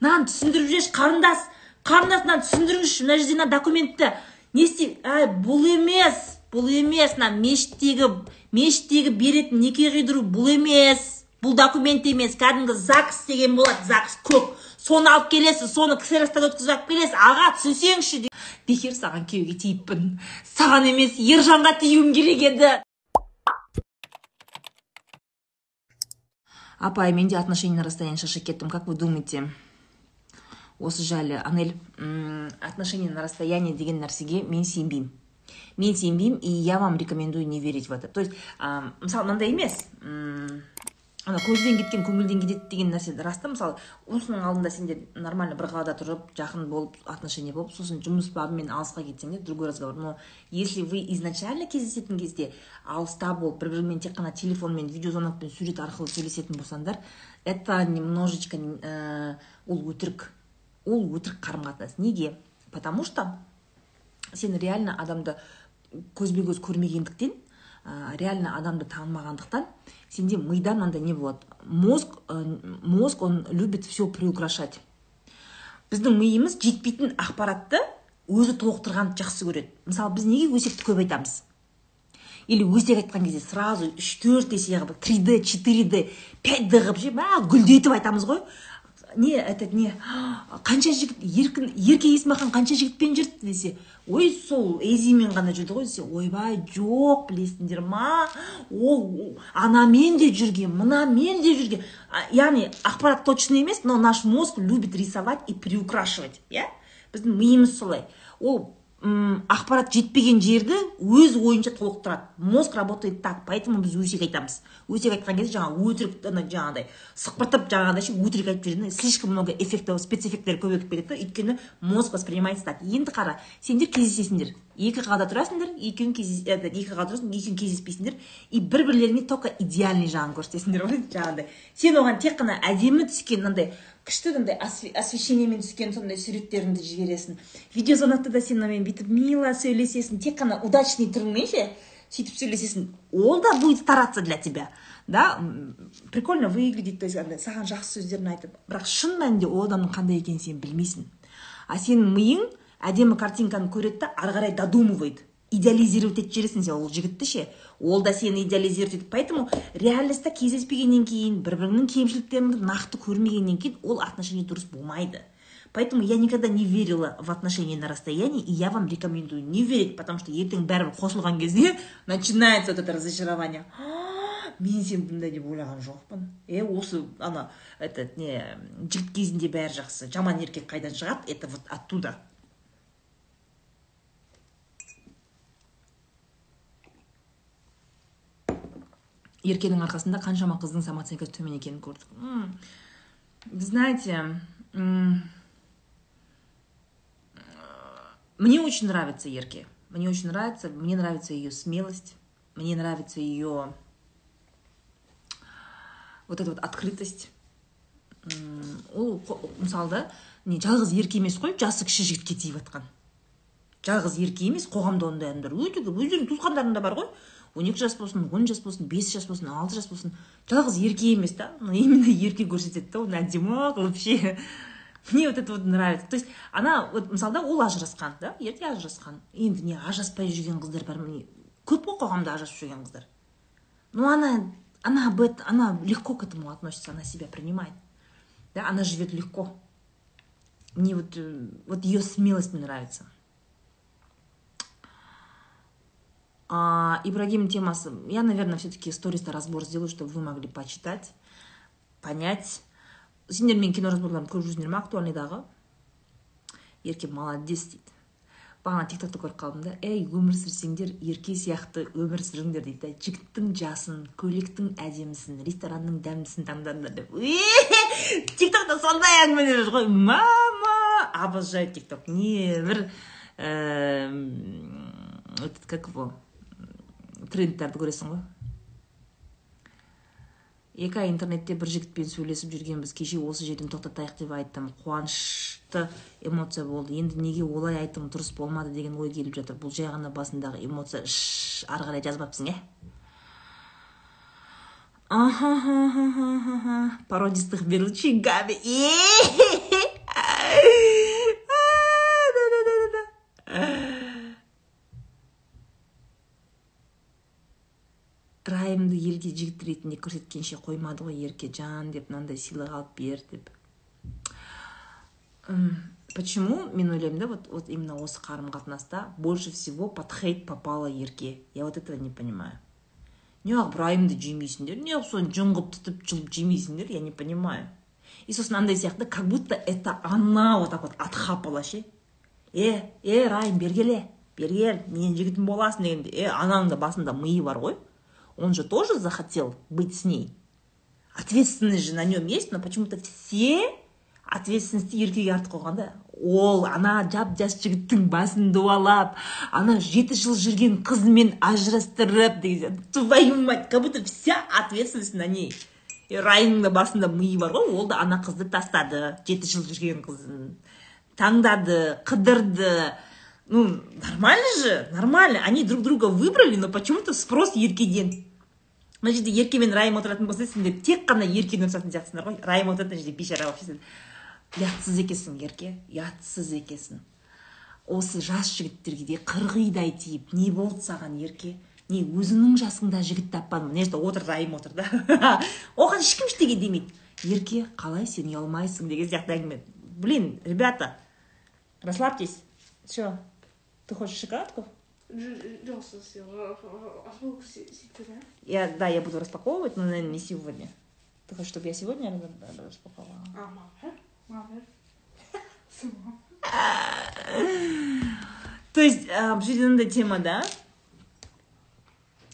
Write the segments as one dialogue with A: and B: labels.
A: мынаны түсіндіріп жіберші қарындас. Қарындас мынаны түсіндіріңізші мына жерде мына документті. Не істей әй бұл емес бұл емес. Мына мешіттегі мешіттегі беретін неке қидыру бұл емес. Бұл документ емес. Кәдімгі загс деген болады загс көк соны алып келесіз соны ксеростан өткізіп алып келесіз. Аға түсінсеңізші бекер саған күйеуге тиіппін. Саған емес ержанға тиюім керек еді. Апай менде отношения на расстоянии шашып кеттім. Как вы думаете? Осы жайлы анель отношения на расстоянии деген нәрсеге мен сенбеймін. Мен сенбеймін и я вам рекомендую не верить в это. То есть мысалы мынандай емес ана көзден кеткен көңілден кетеді деген нәрсе рас та мысалы осының алдында сендер нормально бір қалада тұрып жақын болып отношения болып сосын жұмыс бабымен алысқа кетсеңдер другой разговор. Но если вы изначально кездесетін кезде алыста болып бір біріңмен тек қана телефонмен видеозвонокпен сурет арқылы сөйлесетін болсаңдар это немножечко ә, ол өтірік. Ол өтірік қарым қатынас неге? Потому что сен реально адамды көзбе көз көрмегендіктен ә, реально адамды танымағандықтан сенде мида мынандай не болады? Мозг мозг он любит все приукрашать. Біздің миымыз жетпейтін ақпаратты өзі толықтырғанды жақсы көреді. Мысалы біз неге өсекті көп айтамыз? Или өсек айтқан кезде сразу үш төрт есе қылып три д четыре д пять д қылып ше гүлдетіп айтамыз ғой. Не этот не қанша жігіт еркін ерке есмахан қанша жігітпен жүрді десе ой сол эзимен ғана жүрді ғой десе ойбай жоқ білесіңдер ма? Ол анамен де жүрген мынамен де жүрген. Яғни ақпарат точный емес но наш мозг любит рисовать и приукрашивать иә? Біздің миымыз солай. Ол ақпарат жетпеген жерді өз ойынша толықтырады. Мозг работает так поэтому біз өсек айтамыз. Өсек айтқан кезде жаңағы өтірік жаңағыдай сықпыртып жаңағыдай ше өтірік айтып жүреді слишком много эффектов спецэффекттер көбейіп кетеді да өйткені мозг воспринимается так. Енді қара сендер кездесесіңдер. Екі қалада тұрасыңдар екеуің екі қалада тұрасың екеуің кездеспейсіңдер. И бір бірлеріңе только идеальный жағын көрсетесіңдер ғой жаңағыдай сен оған тек қана әдемі түскен мынандай күшті андай освещениемен түскен сондай суреттеріңді жібересің. Видеозвонокта да сен мынамен бүйтіп мило сөйлесесің тек қана удачный түріңмен ше? Сөйтіп сөйлесесің ол да будет стараться для тебя. Да? Прикольно выглядеть то есть саған жақсы сөздерін айтып. Бірақ шын мәнінде ол адамның қандай екенін сен білмейсің. А сенің миың әдемі картинканы көреді да ары қарай додумывает идеализировать етіп жібересің сен ол жігітті ше. Ол да сені идеализировать етеді поэтому реальностьта кездеспегеннен кейін бір біріңнің кемшіліктеріңді нақты көрмегеннен кейін ол отношение дұрыс болмайды. Поэтому я никогда не верила в отношения на расстоянии и я вам рекомендую не верить потому что ертең бәрібір қосылған кезде начинается вот это разочарование. Мен сен бұндай деп ойлаған жоқпын. Е осы ана этот не жігіт кезінде бәрі жақсы. Жаман еркек қайдан шығады? Это вот оттуда. Еркенің арқасында қаншама қыздың самооценкасы төмен екенін көрдік. Знаете мне очень нравится ерке. Мне очень нравится мне нравится ее смелость мне нравится ее вот эта вот открытость. Ол мысалы да не жалғыз ерке емес қой жасы кіші жігітке тиіп жатқан. Жалғыз ерке емес қоғамда ондай адамдар. Өте көп өздерінің туысқандарында бар ғой. Он екі жас болсын он жас болсын бес жас болсын алты жас болсын. Жалғыз ерке емес та. Именно ерке көрсетеді да оны әдемі қылып мне вот это вот нравится. То есть ана вот мысалы да ол ажырасқан да ерте ажырасқан. Енді не ажыраспай жүрген қыздар бар міне. Көп қой қоғамда ажырасып жүрген қыздар. Но она она об она легко к этому относится она себя принимает. Да она живет легко. Мне вот вот ее смелость мне нравится. А, Ибрагим темасы. Я, наверное, все-таки сториста разбор сделаю, чтобы вы могли почитать, понять. сендермен кино разборларын көріп жүрсіңдер ма актуальныйдағы ерке молодец дейді бағана тик токта көріп қалдым да. Ей өмір сүрсеңдер ерке сияқты өмір сүріңдер дейді жігіттің жасын көйлектің әдемісін ресторанның дәмдісін таңдаңдар деп. Тик токта сондай әңгімелер жүр ғой мама! Обожаю тик ток не бір как его? Трендтерді көресің ғой. Екі ай интернетте бір жігітпен сөйлесіп жүргенбіз. Кеше осы жерден тоқтатайық деп айттым. Қуанышты эмоция болды. Енді неге олай айттым дұрыс болмады деген ой келіп жатыр. Бұл жай ғана басындағы эмоция. Ары қарай жазбапсың иә габи. Жерде жігіт ретінде көрсеткенше қоймады ғой еркежан деп мынандай сыйлық алып бер деп. Почему? Мен ойлаймын да вот, вот именно осы қарым қатынаста больше всего под хейт попала ерке. Я вот этого не понимаю. Неғып райымды жемейсіңдер неғып соны жұңғып тұтып жұлып жемейсіңдер я не понимаю. И сосын андай сияқты как будто это она вот так вот отхапала ше. Е е райым бергеле бергел менің жігітім боласың дегенде. Е ананың да басында миы бар ғой. Он же тоже захотел быть с ней. Ответственность же на нем есть но почему то все ответственностьті еркеге артып қойған да. Ол ана жап жас жігіттің басын дуалап ана жеті жыл жүрген қызымен ажырастырып деген. Твою мать как будто вся ответственность на ней. Райымның да басында миы бар ғой. Ол да ана қызды тастады жеті жыл жүрген қызын таңдады қыдырды. Ну нормально же нормально. Они друг друга выбрали но почему то спрос еркеден мына жерде ерке мен райым отыратын болса сендер тек қана еркені ұрсатын сияқтысыңдар ғой. Райым отырады мына жерде бейшара болып ұятсыз екенсің ерке. Ұятсыз екенсің. Осы жас жігіттерге де қырғидай тиіп не болды саған ерке? Не өзіңнің жасыңда жігіт таппадың? Мына жерде отыр райым отыр да. Оған ешкім ештеңе демейді. Ерке қалай сен ұялмайсың деген сияқты әңгіме. Блин ребята расслабьтесь. Че ты хочешь шоколадку? Я, да, я буду распаковывать, но, наверное, не сегодня. Ты хочешь, чтобы я сегодня распаковала? То есть мындай тема да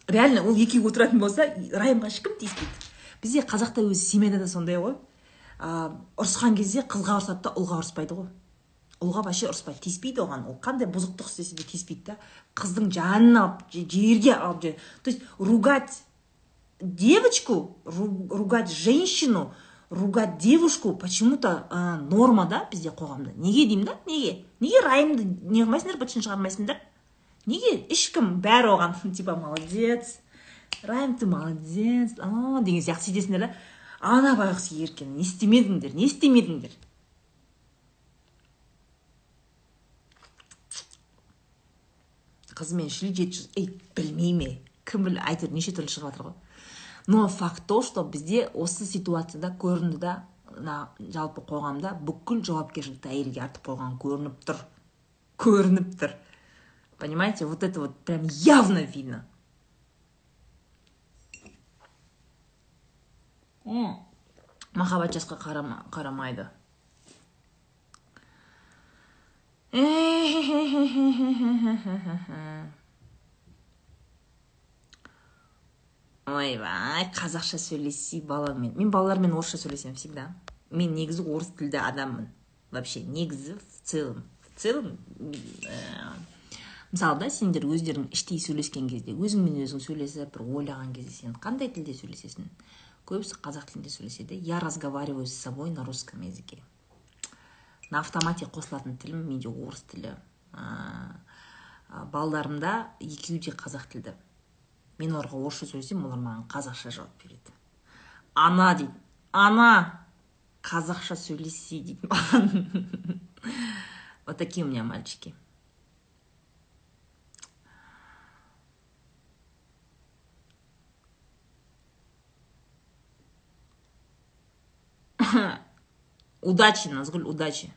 A: реально ол екеуі отыратын болса райымға ешкім тиіспейді бізде қазақта өзі семьяда да сондай ғой ұрысқан кезде қызға ұрысады да ұлға ұрыспайды ғой ұлға вообще ұрыспайды тиіспейді оған. Ол қандай бұзықтық істесе де тиіспейді да қыздың жанын алып жерге алып то есть ругать девочку ругать женщину ругать девушку почему то ә, норма да бізде қоғамда. Неге деймін да? Неге? Неге райымды не қылмайсыңдар бытшын шығармайсыңдар неге? Ешкім бәрі оған типа молодец райым ты молодец а деген сияқты сөйтесіңдер да ана байғұс еркен не істемедіңдер не істемедіңдер қызымен шіли жеті жыл ей білмей ме кім біл әйтеуір неше түрлі шығып жатыр ғой но факт то что бізде осы ситуацияда көрінді да мына жалпы қоғамда бүкіл жауапкершілікті әйелге артып қойған көрініп тұр көрініп тұр понимаете вот это вот прям явно видно махаббат жасқа қарамайды ойбай қазақша сөйлесе баламен. Мен балалармен орысша сөйлесемін всегда. Мен негізі орыс тілді адаммын. Вообще негізі в целом. В целом ә, мысалы да сендер өздерің іштей сөйлескен кезде өзіңмен өзің сөйлесіп бір ойлаған кезде сен қандай тілде сөйлесесің? Көбісі қазақ тілінде сөйлеседі. Я разговариваю с собой на русском языке. На автомате қосылатын тілім менде орыс тілі. Ә, балдарымда екеуі де қазақ тілді. Мен оларға орысша сөйлесем олар маған қазақша жауап береді. Ана дейді. Ана қазақша сөйлесе дейді маған. Вот такие у меня мальчики. удачи назгүл удачи.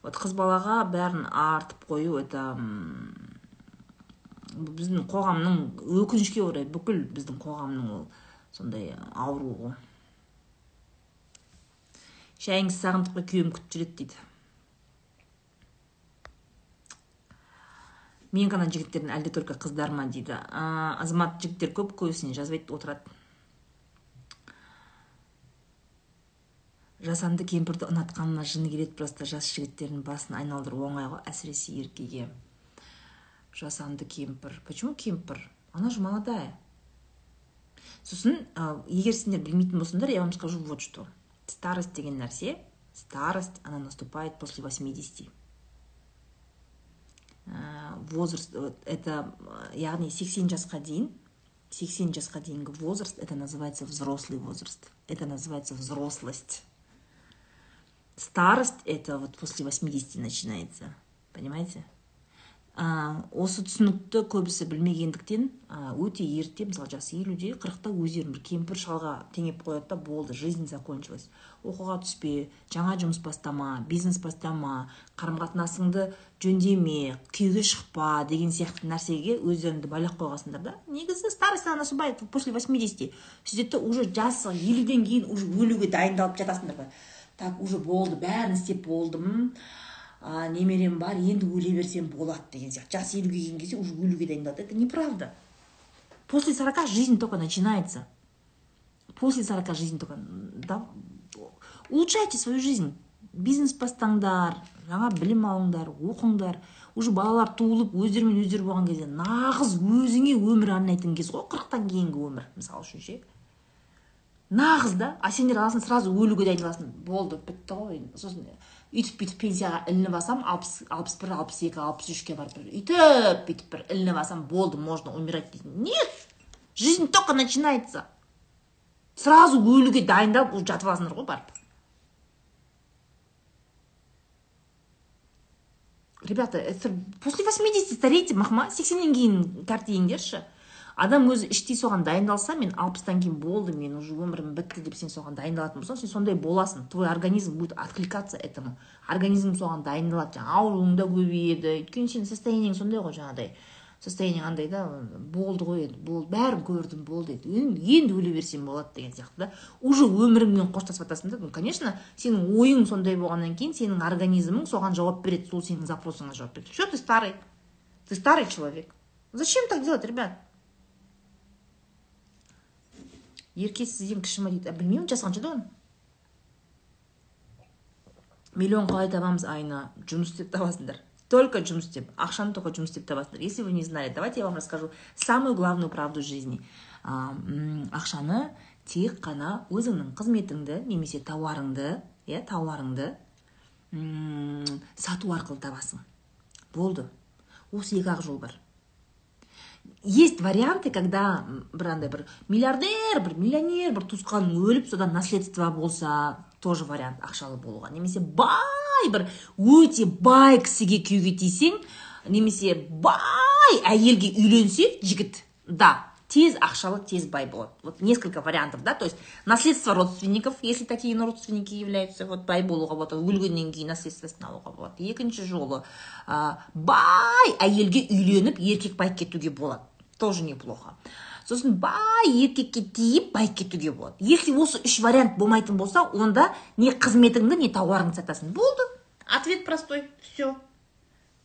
A: Вот қыз балаға бәрін артып қою это біздің қоғамның өкінішке орай бүкіл біздің қоғамның ол сондай ауру ғой шайыңызды сағындық қой күйеуім күтіп жүреді дейді. Мен ғана жігіттердің әлде только қыздар ма дейді. Азамат жігіттер көп көбісіне жазбайды отырады. Жасанды кемпірді ұнатқанына жыны келеді просто жас жігіттердің басын айналдыру оңай ғой әсіресе еркеге. Жасанды кемпір. Почему кемпір? Она же молодая. Сосын ә, егер сендер білмейтін болсаңдар я вам скажу вот что. Старость деген нәрсе старость она наступает после 80 ә, возраст это яғни 80 жасқа дейін 80 жасқа дейінгі возраст это называется взрослый возраст. Это называется взрослость. Старость это вот после 80 начинается понимаете? Ә, осы түсінікті көбісі білмегендіктен өте ерте мысалы жасы елуде қырықта өздерін бір кемпір шалға теңеп қояды да болды жизнь закончилась. Оқуға түспе жаңа жұмыс бастама бизнес бастама қарым қатынасыңды жөндеме күйеуге шықпа деген сияқты нәрсеге өздеріңді байлап қойғансыңдар да. Негізі старость она наступает после 80 сөйтеді уже жасы елуден кейін уже өлуге дайындалып жатасыңдар ғой так уже болды бәрін істеп болдым. А, немерем бар енді өле берсем болады деген сияқты. Жасы елуге келген кезде уже өлуге дайындалады это неправда. После сорока жизнь только начинается. После сорока жизнь только да, улучшайте свою жизнь. Бизнес бастаңдар жаңа білім алыңдар оқыңдар. Уже балалар туылып өздерімен өздері болған кезде нағыз өзіңе өмір арнайтын кез ғой қырықтан кейінгі өмір. Мысалы үшін ше. Нағыз да. А сендер аласың сразу өлуге дайындаласың болды бітті ғой. Сосын үйтіп бүйтіп пенсияға ілініп алсам алпыс алпыс бір алпыс екі алпыс үшке барып бір үйтіп бүйтіп бір ілініп алсам болды можно умирать дейтін. Нет! Жизнь только начинается. Сразу өлуге дайындалып уже жатып аласыңдар ғой барып. Ребята это после восьмидесяти старейте махма сексеннен кейін тәртиіңдерші адам өзі іштей соған дайындалса мен алпыстан кейін болды мен уже өмірім бітті деп сен соған дайындалатын болсаң сен сондай боласың. Твой организм будет откликаться этому. Организм соған дайындалады. Жаңағы ауруың да көбейеді. Өйткені сенің состояниең сондай ғой жаңағыдай. Состояниең андай да болды ғой енді болды. Бәрін көрдім болды енді өле берсем болады деген сияқты да. Уже өміріңмен қоштасып жатасың да. Ну конечно сенің ойың сондай болғаннан кейін сенің организмің соған жауап береді. Сол сенің запросыңа жауап береді. Все ты старый. Ты старый человек. Зачем так делать ребят? Ерке сізден кіші ма дейді? Білмеймін жасы қаншада оның миллион қалай табамыз айына? Жұмыс істеп табасыңдар. Только жұмыс істеп ақшаны только жұмыс істеп табасыңдар. Если вы не знали давайте я вам расскажу самую главную правду жизни. Ақшаны тек қана өзіңнің қызметіңді немесе тауарыңды иә тауарыңды сату арқылы табасың. Болды. Осы екі ақ жол бар. Есть варианты когда бір андай бір миллиардер бір миллионер бір туысқаның өліп содан наследство болса тоже вариант ақшалы болуға. Немесе бай бір өте бай кісіге күйеуге тисең немесе бай әйелге үйленсе жігіт да тез ақшалы тез бай болады. Вот несколько вариантов да то есть наследство родственников если такие родственники являются вот бай болуға болады өлгеннен кейін наследствосын алуға болады. Екінші жолы ә, бай әйелге үйленіп еркек байып кетуге болады. Тоже неплохо. Сосын бай еркекке тиіп байып кетуге болады. Если осы үш вариант болмайтын болса онда не қызметіңді не тауарыңды сатасың. Болды. Ответ простой. Все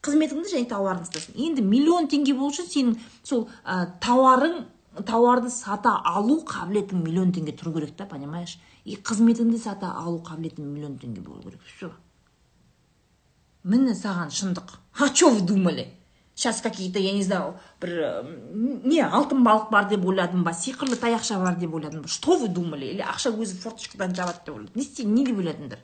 A: қызметіңді және тауарыңды сатасың. Енді миллион теңге болу үшін сенің сол ә, тауарың тауарды сата алу қабілетің миллион теңге тұру керек та понимаешь? И қызметіңді сата алу қабілетің миллион теңге болу керек. Все міне саған шындық. А че вы думали? Сейчас какие то я не знаю бір не алтын балық бар деп ойладым ба сиқырлы таяқша бар деп ойладым ба. Что вы думали? Или ақша өзі форточкадан жабады деп ойладым. Не істеймін не деп ойладыңдар?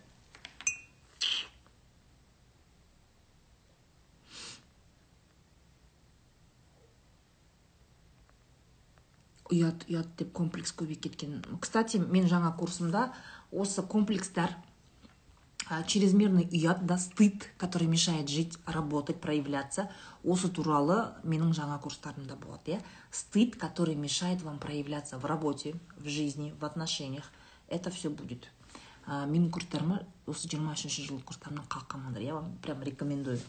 A: Ұят ұят деп комплекс көбейіп кеткен. Кстати мен жаңа курсымда осы комплекстар чрезмерный ұят да стыд который мешает жить работать проявляться. Осы туралы менің жаңа курстарымда болады иә. Стыд который мешает вам проявляться в работе в жизни в отношениях это все будет. Менің курстарыма осы жиырма үшінші жылғы курстарымнан қалып қалмаңдар я вам прям рекомендую.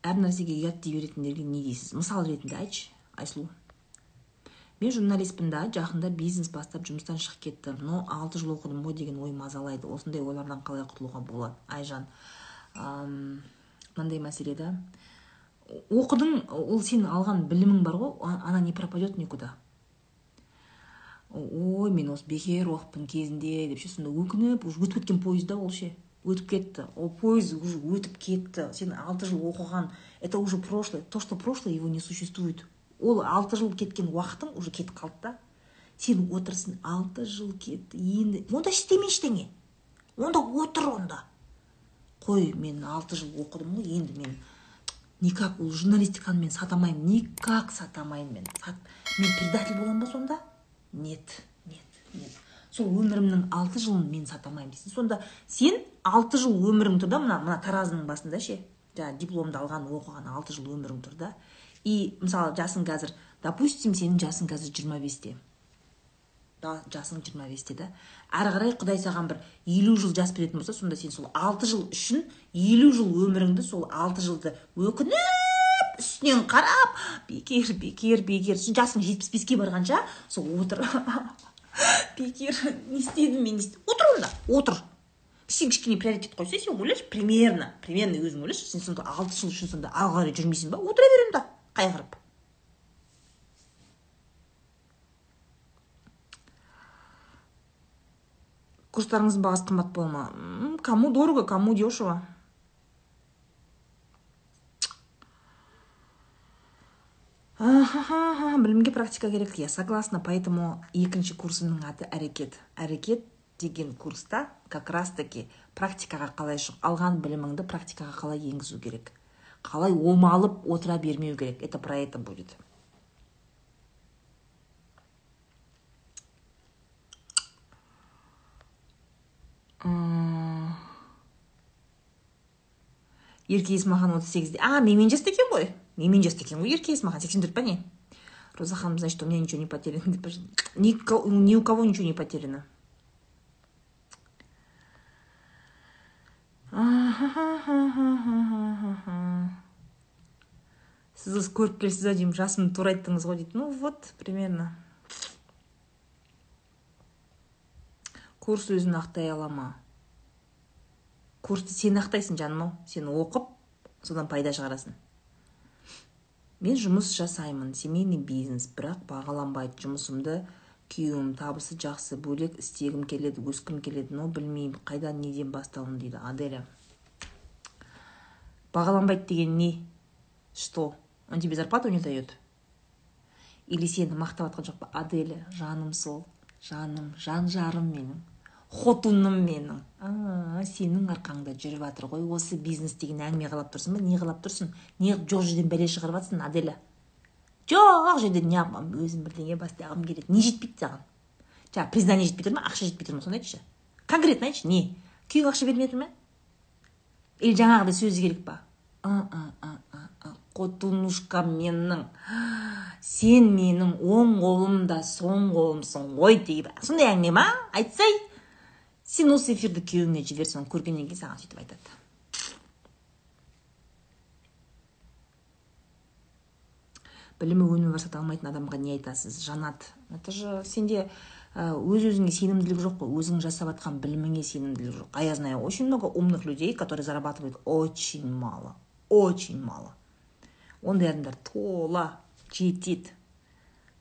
A: Әр нәрсеге ұят дей беретіндерге не дейсіз? Мысал ретінде айтшы айсұлу. Мен журналистпін да жақында бизнес бастап жұмыстан шығып кеттім. Но алты жыл оқыдым ғой деген ой мазалайды осындай ойлардан қалай құтылуға болады айжан? Мынандай мәселе да. Оқыдың ол сенің алған білімің бар ғой она не пропадет никуда. Ой мен осы бекер оқыппын кезінде деп ше сонда өкініп уже өтіп кеткен пойыз да ол ше. Өтіп кетті. Ол пойыз уже өтіп кетті. Сен алты жыл оқыған это уже прошлое. То что прошлое его не существует. Ол алты жыл кеткен уақытың уже кетіп қалды да. Сен отырсың алты жыл кетті енді онда істеме ештеңе. Онда отыр онда. Қой мен алты жыл оқыдым ғой енді мен никак ол журналистиканы мен сата алмаймын никак сата алмаймын мен мен предатель боламын ба сонда? Нет нет нет. Сол өмірімнің алты жылын мен сата алмаймын дейсің. Сонда сен алты жыл өмірің тұр да мына мына таразының басында ше? Жаңағы дипломды алған оқыған алты жыл өмірің тұр да. И мысалы жасың қазір допустим сенің жасың қазір жиырма бесте. Да жасың жиырма бесте да? Ары қарай құдай саған бір елу жыл жас беретін болса сонда сен сол алты жыл үшін елу жыл өміріңді сол алты жылды өкініп үстінен қарап бекер бекер бекер. Жасың жетпіс беске барғанша сол отыр. Бекер не істедім мен отыр онда отыр. Сен кішкене приоритет қойса сен ойлашы примерно примерно өзің ойлашы сен сонда алты жыл үшін сонда ары қарай жүрмейсің ба? Отыра бер онда. Қайғырып курстарыңыздың бағасы қымбат бола ма кому дорого кому дешево? Білімге практика керек. Я согласна поэтому екінші курсымның аты әрекет. Әрекет деген курста как раз таки практикаға қалай шығып алған біліміңді практикаға қалай енгізу керек. Қалай омалып отыра бермеу керек? Это про это будет. Ерке есмахан отыз сегізде. А менімен жасты екен ғой. Менімен жасты екен ғой ерке есмахан. сексен төрт па не? Роза ханым значит у меня ничего не потеряно. Ни у кого ничего не потеряно. Сіз көріп келесіз деймін жасымды тура айттыңыз ғой дейді. Ну вот примерно. Курс өзін ақтай ала ма? Курсты сен ақтайсың жаным ау сен оқып содан пайда шығарасың. Мен жұмыс жасаймын семейный бизнес бірақ бағаланбайды. Жұмысымды күйеуім табысы жақсы бөлек істегім келеді өскім келеді но білмеймін қайдан неден бастауын дейді аделя. Бағаланбайды деген не? Что? Он тебе зарплату не дает? Или сені мақтап жатқан жоқ па? Аделя жаным сол жаным жан жарым менің хотуным менің. А сенің арқаңда жүріп жатыр ғой. Осы бизнес деген әңгіме қалап тұрсың ба? Не қалап тұрсың? Не жоқ жерден бәле шығарып жатсың аделя? Жоқ жерден не өзім бірдеңе бастағым келеді. Не жетпейді саған? Жаңағы признание жетпей тұр ма? Ақша жетпей тұр ма? Соны айтшы. Конкретно айтшы. Не? Күйеуің ақша бермей жатыр ма? Или жаңағыдай сөзі керек па? Қотунушкам менің сен менің оң қолым да соң қолымсың ғой дейді. Сондай әңгіме ма? Айтсай. Сен осы эфирді күйеуіңе жібер соны көргеннен кейін саған сөйтіп айтады. Білімі өнімі бар сата алмайтын адамға не айтасыз? Жанат это же сенде өз өзіңе сенімділік жоқ қой. Өзің жасап жатқан біліміңе сенімділік жоқ. А я знаю очень много умных людей которые зарабатывают очень мало. Очень мало. Ондай адамдар тола жетеді.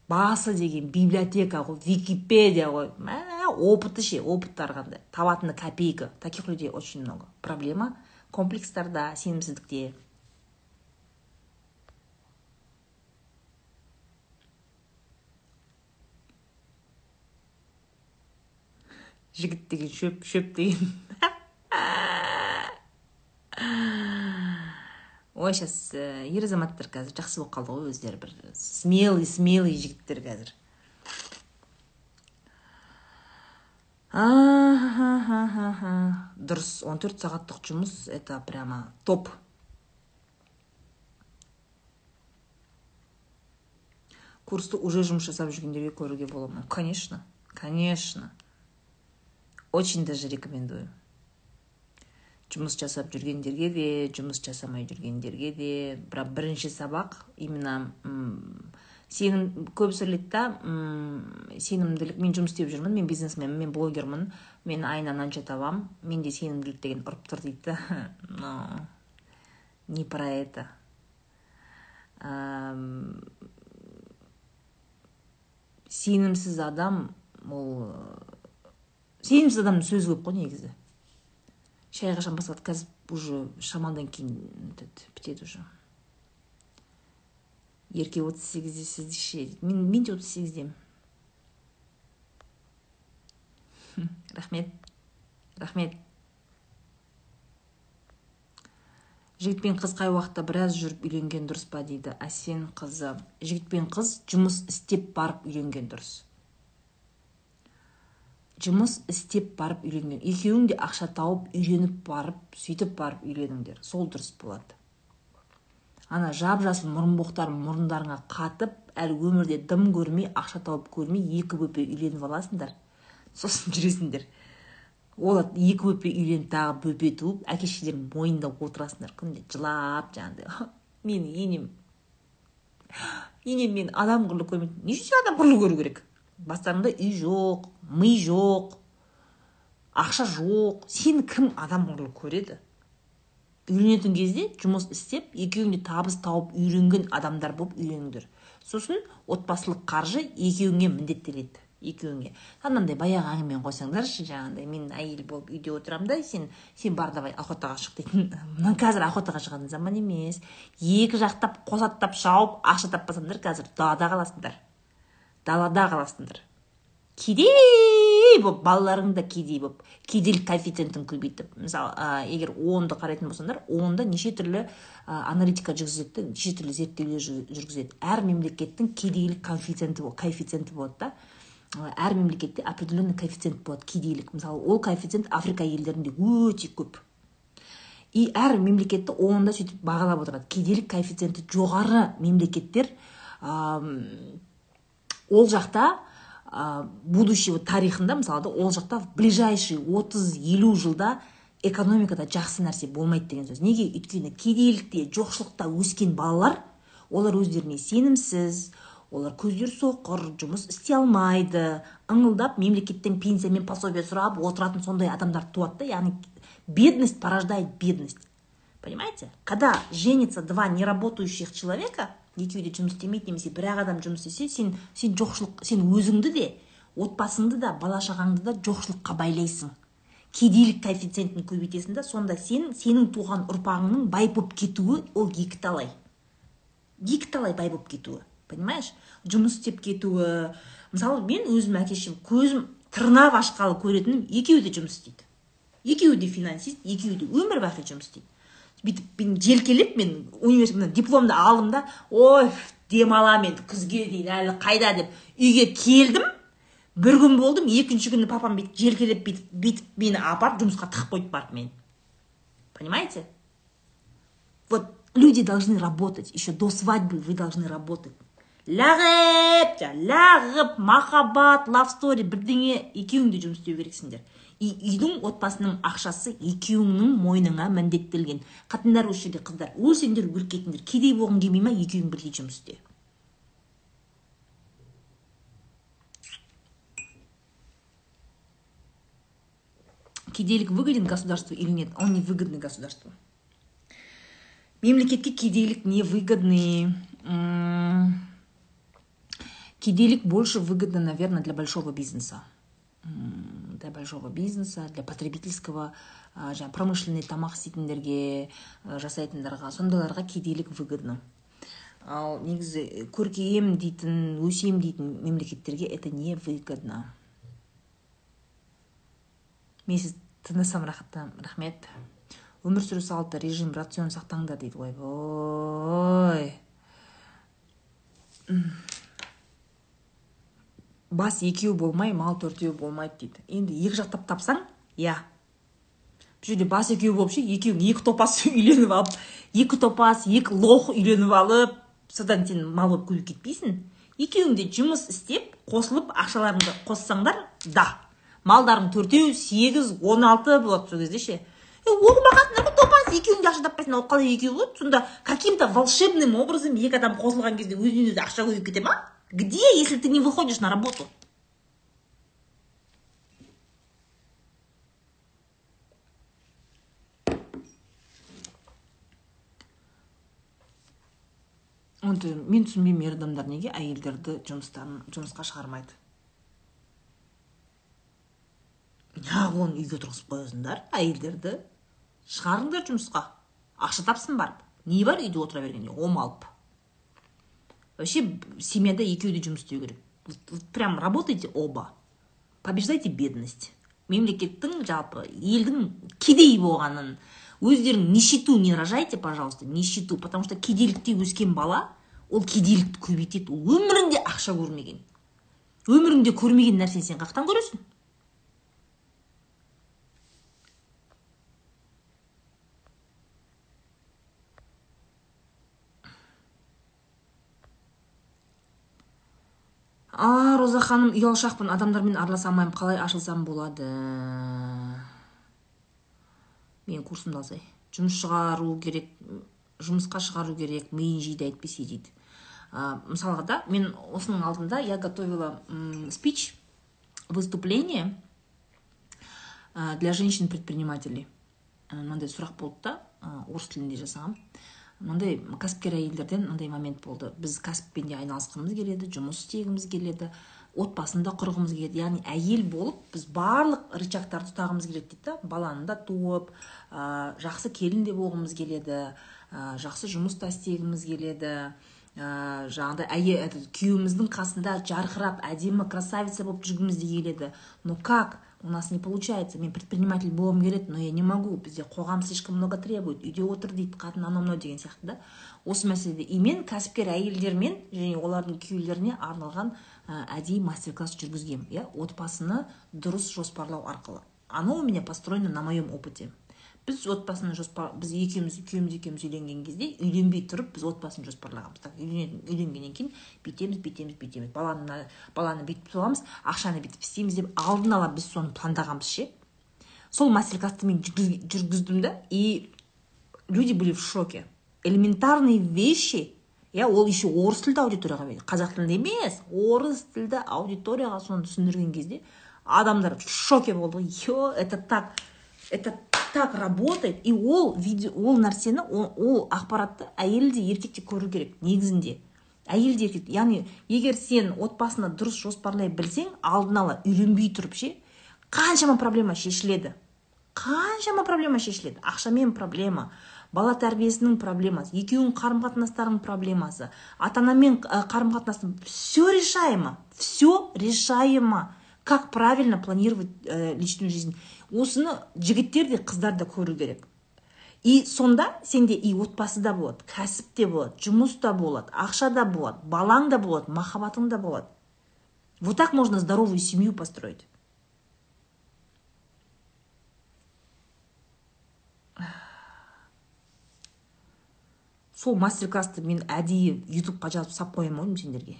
A: Басы деген библиотека ғой википедия ғой мә опыты ше опыттары қандай? Табатыны копейка. Таких людей очень много. Проблема комплекстарда сенімсіздікте. Жігіт деген шөп шөп деген. ой сейчас э, ер азаматтар қазір жақсы болып қалды ғой өздері бір смелый смелый жігіттер қазір. Дұрыс 14 сағаттық жұмыс это прямо топ. Курсты уже жұмыс жасап жүргендерге көруге бола ма? Конечно конечно. Очень даже рекомендую. Жұмыс жасап жүргендерге де жұмыс жасамай жүргендерге де бірақ бірінші сабақ именно сенім көбісі ойлайды да сенімділік мен жұмыс істеп жүрмін мен бизнесменмін мен блогермін мен айына мынанша табамын менде сенімділік деген ұрып тұр дейді. Но не про это. Сенімсіз адам ол сенімсіз адамның сөзі көп қой негізі. Шай қашан басталады қазір уже шамалдан кейін бітеді уже. Ерке отыз сегізде сіз ше мен мен де отыз сегіздемін. Рахмет. Рахмет. Жігіт пен қыз қай уақытта біраз жүріп үйленген дұрыс па дейді? Әсен қызы. Жігіт пен қыз жұмыс істеп барып үйленген дұрыс. Жұмыс істеп барып үйренген екеуің де ақша тауып үйреніп барып сөйтіп барып үйреніңдер сол дұрыс болады. Ана жап жасыл мұрынбоқтар мұрындарыңа қатып әлі өмірде дым көрмей ақша тауып көрмей екі бөпе үйленіп аласыңдар. Сосын жүресіңдер. Ол екі бөпе үйленіп тағы бөпе туып әке шешелерің мойнында отырасыңдар. Күнде жылап жаңағыдай. Менің енем. Енем мені адам құрлы көрмейді не үшін адам құрлы көру керек? Бастарыңда үй жоқ ми жоқ ақша жоқ. Сені кім адам құрлы көреді? Үйленетін кезде жұмыс істеп екеуің де табыс тауып үйренген адамдар болып үйленіңдер. Сосын отбасылық қаржы екеуіңе міндеттеледі екеуіңе. Анандай баяғы әңгімені қойсаңдаршы жаңағыдай мен әйел болып үйде отырамын да сен сен бар давай охотаға шық дейтін. Мына қазір охотаға шығатын заман емес. Екі жақтап қос аттап шауып ақша таппасаңдар қазір далада қаласыңдар. Далада қаласыңдар. Кедей болып балаларың да кедей болып кедейлік коэффициентін көбейтіп. Мысалы ә, егер онды қарайтын болсаңдар онда неше түрлі ә, аналитика жүргізеді неше түрлі зерттеулер жүргізеді. Әр мемлекеттің кедейлік коэффициенті коэффициенті болады да. Әр мемлекетте определенный коэффициент болады кедейлік. Мысалы ол коэффициент африка елдерінде өте көп. И әр мемлекетті онда сөйтіп бағалап отырады. Кедейлік коэффициенті жоғары мемлекеттер ол жақта ә, будущего тарихында мысалы да ол жақта в ближайший отыз елу жылда экономикада жақсы нәрсе болмайды деген сөз. Неге? Өйткені кедейлікте жоқшылықта өскен балалар олар өздеріне сенімсіз олар көздері соқыр жұмыс істей алмайды ыңылдап мемлекеттен пенсия мен пособие сұрап отыратын сондай адамдар туады да яғни бедность порождает бедность. Понимаете? Когда женится два неработающих человека екеуі де жұмыс істемейді немесе бір ақ адам жұмыс істесе сен сен жоқшылық сен өзіңді де отбасыңды да бала шағаңды да жоқшылыққа байлайсың. Кедейлік коэффициентін көбейтесің да сонда сен сенің туған ұрпағыңның бай болып кетуі ол екі талай екі талай бай болып кетуі понимаешь? Жұмыс істеп кетуі. Мысалы мен өзім әке шешем көзім тырнап ашқалы көретінім екеуі де жұмыс істейді. Екеуі де финансист екеуі де өмір бақи жұмыс істейді. Бүйтіп мен желкелеп мен университеттен дипломды алдым да ой демаламын енді күзге дейін әлі қайда? деп үйге келдім. Бір күн болдым екінші күні папам бүйтіп желкелеп бүйтіп бүйтіп мені апарып жұмысқа тығып қойды барып мені. Понимаете? Вот люди должны работать еще до свадьбы вы должны работать. Лағып лағып махаббат лав стори бірдеңе екеуің де жұмыс істеу керексіңдер. И үйдің отбасының ақшасы екеуіңнің мойныңа міндеттелген. Қатындар осы жерде қыздар өлсеңдер өліп кетіңдер кедей болғың келмей ма екеуің бірдей жұмыс істе кедейлік выгоден государству или нет? Он не выгодный государству. Мемлекетке кедейлік не выгодный Кедейлик больше выгодно, наверное, для большого бизнеса. Для большого бизнеса, для потребительского, жаңағы промышленный тамақ істейтіндерге жасайтындарға. Сондайларға кедейлік выгодно. Ал негізі көркейем дейтін өсем дейтін мемлекеттерге это не выгодно. Мен сіз тыңдасам рахмет. Өмір сүру салты режим рацион сақтаңдар дейді ойбой бас екеу болмай мал төртеу болмайды дейді. Енді екі жақтап тапсаң иә. Бұл жерде бас екеу болып ше екеуің екі топас үйленіп алып екі топас екі лох үйленіп алып содан сен мал болып көбейіп кетпейсің. Екеуің де жұмыс істеп қосылып ақшаларыңды қоссаңдар да. Малдарың төртеу сегіз он алты болады сол кезде ше. Оқымағансыңдар ғой топас екеуің де ақша таппайсыңдар ол қалай екеу болады? Сонда каким то волшебным образом екі адам қосылған кезде өзінен өзі ақша көбейіп кете ма? Где, если ты не выходишь на работу? онты мен түсінбеймін ер адамдар неге әйелдерді жұмыстан жұмысқа шығармайды? Неғып үйге отырғызып қоясыңдар әйелдерді шығарыңдар жұмысқа. Ақша тапсын барып. Не бар үйде отыра бергенде? Омалып вообще семьяда екеуі де жұмыс істеу керек. Прям работайте оба. Побеждайте бедность. Мемлекеттің жалпы елдің кедей болғанын өздерің нищету не рожайте пожалуйста нищету потому что кедейлікте өскен бала ол кедейлікті көбейтеді. Ол өмірінде ақша көрмеген. Өміріңде көрмеген нәрсені сен қаяқтан көресің? А роза ханым ұялшақпын. Адамдармен араласа алмаймын. Қалай ашылсам болады? Менің курсымды алсай. Жұмыс шығару керек жұмысқа шығару керек миын жейді әйтпесе дейді. Ә, мысалға да мен осының алдында я готовила спич выступление для женщин предпринимателей мынандай сұрақ болды да орыс тілінде жасағам. Мындай кәсіпкер әйелдерден мындай момент болды. Біз кәсіппен де айналысқымыз келеді жұмыс істегіміз келеді отбасын да құрғымыз келеді. Яғни әйел болып біз барлық рычагтарды ұстағымыз келеді дейді да. Баланы да туып ә, жақсы келін де болғымыз келеді ә, жақсы жұмыс та істегіміз келеді. Ә, жаңағыдай әйел күйеуіміздің қасында жарқырап әдемі красавица болып жүргіміз де келеді. Но как? У нас не получается. Мен предприниматель болғым келеді но я не могу. Бізде қоғам слишком много требует. Үйде отыр дейді қатын анау мынау деген сияқты да? Осы мәселеде и мен кәсіпкер әйелдермен және олардың күйеулеріне арналған ә, әдейі мастер класс жүргізгенмін иә? Отбасыны дұрыс жоспарлау арқылы. Оно у меня построено на моем опыте. Біз отбасыны жоспар біз екеуміз күйеуіміз екеуміз үйленген кезде үйленбей тұрып біз отбасын жоспарлағанбыз так үйленгеннен кейін бүйтеміз бүйтеміз бүйтеміз. Баланы баланы бүйтіп туамыз ақшаны бүйтіп істейміз деп алдын ала біз соны пландағанбыз ше. Сол мастер классты мен жүргіздім да и люди были в шоке. Элементарные вещи иә ол еще орыс тілді аудиторияға қазақ тілінде емес орыс тілді аудиторияға соны түсіндірген кезде адамдар в шоке болды. Е это так это так работает и ол видео ол нәрсені ол, ол ақпаратты әйел де еркек те көру керек негізінде. Әйел де еркек яғни егер сен отбасыны дұрыс жоспарлай білсең алдын ала үйленбей тұрып ше қаншама проблема шешіледі. Қаншама проблема шешіледі. Ақшамен проблема бала тәрбиесінің проблемасы екеуінің қарым қатынастарының проблемасы ата анамен қарым қатынастың все решаемо все решаемо. Как правильно планировать ә, личную жизнь? Осыны жігіттер де қыздар да көру керек. И сонда сенде и отбасы да болады кәсіп те болады жұмыс та болады ақша да болады балаң да болады махаббатың да болады. Вот так можно здоровую семью построить. Сол мастер классты мен әдейі ютубқа жазып салып қоямын ғой сендерге.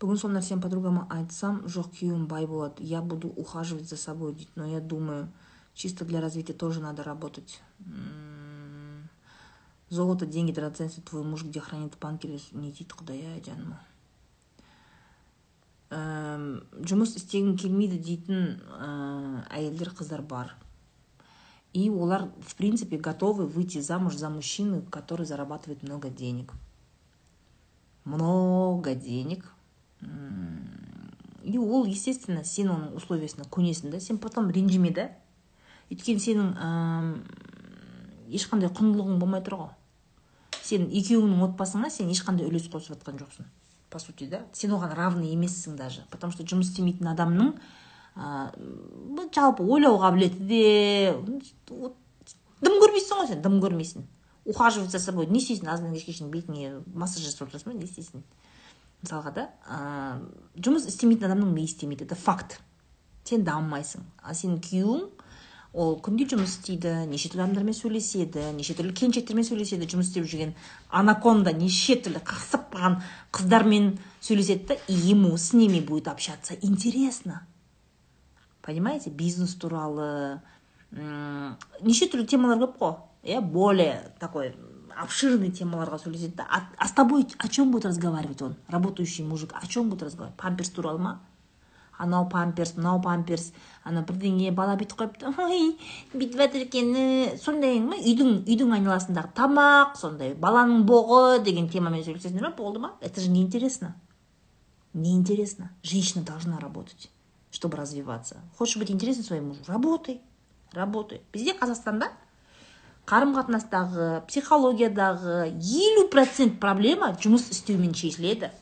A: Бүгін сол нәрсені подругама айтсам жоқ күйеуім бай болады я буду ухаживать за собой дейді но я думаю чисто для развития тоже надо работать. Золото деньги драгоценности твой муж где хранит в не дейді құдай ай жаным жұмыс істегім келмейді дейтін әйелдер қыздар бар и олар в принципе готовы выйти замуж за мужчину который зарабатывает много денег. Много денег. И ол естественно сен оның условиясына көнесің да сен потом ренжіме да? Өйткені сенің ешқандай құндылығың болмай тұр ғой. Сен екеуіңнің отбасыңа сен ешқандай үлес қосып жатқан жоқсың по сути да? Сен оған равный емессің даже потому что жұмыс істемейтін адамның жалпы ойлау қабілеті де дым көрмейсің ғой сен дым көрмейсің ухаживать за собой не істейсің азаннан кешке шейін бетіңе массаж жасап отырасың ба не істейсің мысалға да ә, жұмыс істемейтін адамның миы істемейді это факт сен дамымайсың ал сенің күйеуің ол күнде жұмыс істейді неше түрлі адамдармен сөйлеседі неше түрлі келіншектермен сөйлеседі жұмыс істеп жүрген анаконда неше түрлі қақсап қалған қыздармен сөйлеседі да и ему с ними будет общаться интересно понимаете бизнес туралы неше түрлі темалар көп қой. Иә более такой обширный темаларға сөйлеседі да. А, с тобой о чем будет разговаривать он работающий мужик? О чем будет разговаривать? Памперс туралы ма? Анау памперс мынау памперс? Ана бірдеңе бала бүйтіп қойыпты. Ой бүйтіп жатыр екен сондай ма? Үйдің үйдің айналасындағы тамақ сондай баланың боғы деген темамен сөйлесесіңдер ма болды ма? Это же неинтересно. Неинтересно. Женщина должна работать. Чтобы развиваться. Хочешь быть интересен своему мужу? Работай работай. Бізде қазақстанда қарым қатынастағы психологиядағы елу процент проблема жұмыс істеумен шешіледі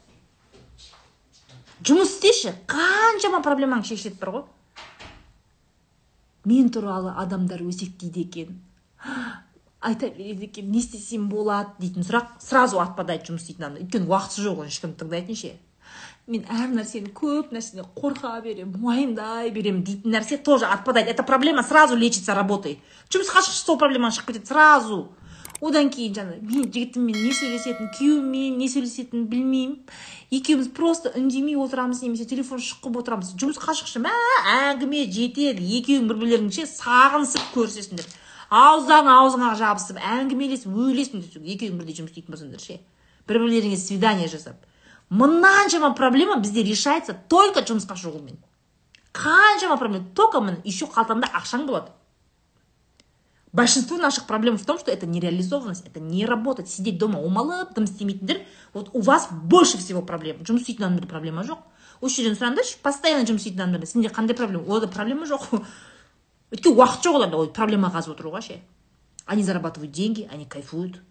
A: жұмыс істеші қаншама проблемаң шешіледі бар ғой. Мен туралы адамдар өсектейді екен. Айта береді екен не істесем болады дейтін сұрақ сразу отпадает жұмыс істейтін адам. Өйткені уақыты жоқ оның ешкімді тыңдайтын ше. Мен әр нәрсені көп нәрседен қорқа беремін уайымдай беремін дейтін нәрсе тоже отпадает эта проблема сразу лечится работой. Жұмысқа шықшы сол проблемаң шығып кетеді? Сразу. Одан кейін жаңа мен жігітіммен не сөйлесетінін күйеуіммен не сөйлесетінін білмеймін. Екеуміз просто үндемей отырамыз немесе телефон шұқып отырамыз. Жұмысқа шықшы мә әңгіме жетеді. Екеуің бір бірлеріңді ше сағынысып көрісесіңдер ауыздан аузыңа жабысып әңгімелесіп өлесіңдер екеуің бірдей жұмыс істейтін болсаңдар ше бір бірлеріңе свидание жасап. Мынаншама проблема бізде решается только жұмысқа шығумен қаншама проблема только міне еще қалтаңда ақшаң болады. Большинство наших проблем в том что это нереализованность это не работать сидеть дома омалып дым істемейтіндер вот у вас больше всего проблем. Жұмыс істейтін адамдарда проблема? Жоқ осы жерден сұраңдаршы постоянно жұмыс істейтін адамдарда сенде қандай проблема? Оларда проблема жоқ өйткені уақыт жоқ оларда. Ол проблема қазып отыруға ше они зарабатывают деньги они кайфуют.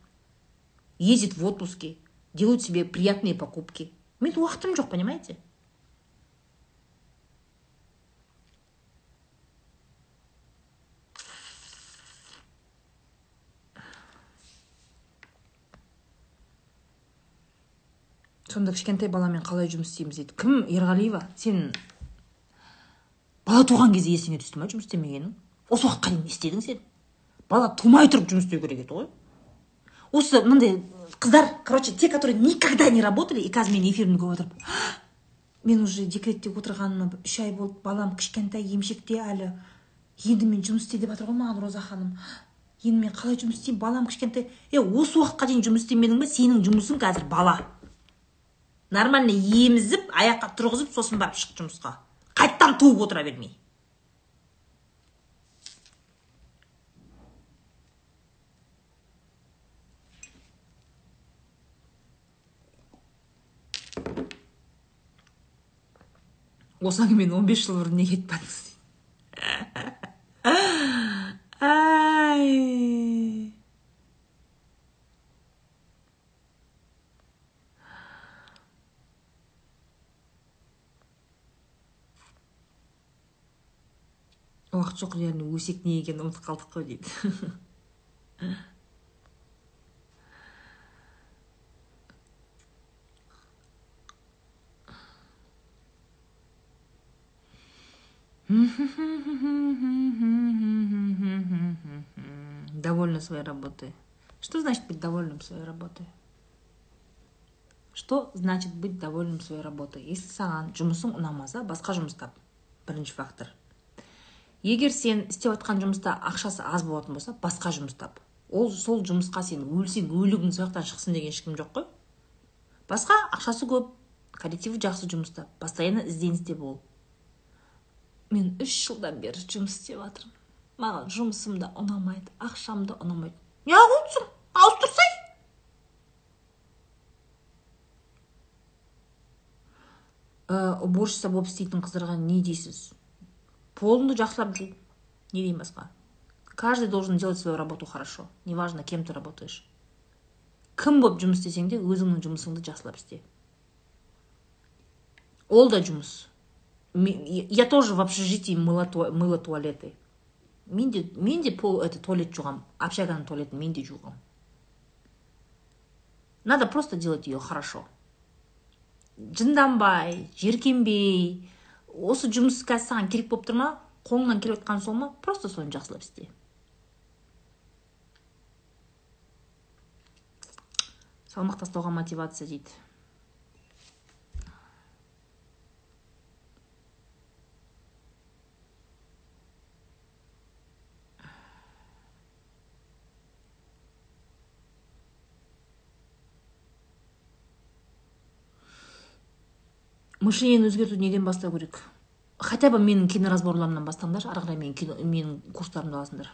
A: Ездят в отпуске. Делают себе приятные покупки. Мен уақытым жоқ понимаете? Сонда кішкентай баламен қалай жұмыс істейміз дейді. Кім? Ерғалиева. Сен бала туған кезде есіңе түсті ма жұмыс істемегенің? Осы уақытқа дейін не істедің сен? Бала тумай тұрып жұмыс істеу керек еді ғой. Осы мындай қыздар короче те которые никогда не работали и қазір менің эфирімді көріп отырып мен уже декретте отырғаныма үш ай болды балам кішкентай емшекте әлі. Енді мен жұмыс істе деп жатыр ғой маған роза ханым. Енді мен қалай жұмыс істеймін балам кішкентай. Е осы уақытқа дейін жұмыс істемедің ба сенің жұмысың қазір бала. Нормально емізіп аяққа тұрғызып сосын барып шық жұмысқа. Қайттан туып отыра бермей. Осы әңгімені он бес жыл бұрын неге айтпадыңыз ай! Уақыт жоқ яғни өсек не екенін ұмытып қалдық қой дейді. Довольна своей работой. Что значит быть довольным своей работой? Что значит быть довольным своей работой? Если саған жұмысың ұнамаса басқа жұмыс тап бірінші фактор. Егер сен істеп жатқан жұмыста ақшасы аз болатын болса басқа жұмыс тап ол сол жұмысқа сен өлсең өлігің сол шықсын деген ешкім жоқ қой. Басқа ақшасы көп коллективі жақсы жұмыста постоянно ізденісте бол. Мен үш жылдан бері жұмыс істеп жатырмын. Маған жұмысым да ұнамайды ақшам да ұнамайды. Неғылсың ауыстырсай уборщица болып істейтін қыздарға не дейсіз? Полыңды жақсылап жу. Не деймін басқа. Каждый должен делать свою работу хорошо. Неважно кем ты работаешь. Кім болып жұмыс істесең де өзіңнің жұмысыңды жақсылап істе. Ол да жұмыс. Я тоже в общежитии мыла, мыла туалеты. Мен де мен де пол это туалет жуғам общаганың туалетін мен де надо просто делать ее хорошо. Жынданбай жеркенбей осы жұмыс қазір саған керек болып тұр ма? Қолыңнан келіп жатқан сол ма? Просто соны жақсылап істе. Салмақ тастауға мотивация дейді. Мышлениені өзгерту неден бастау керек? Хотя бы менің киноразборларымнан бастаңдаршы ары қарай менің менің курстарымды аласыңдар.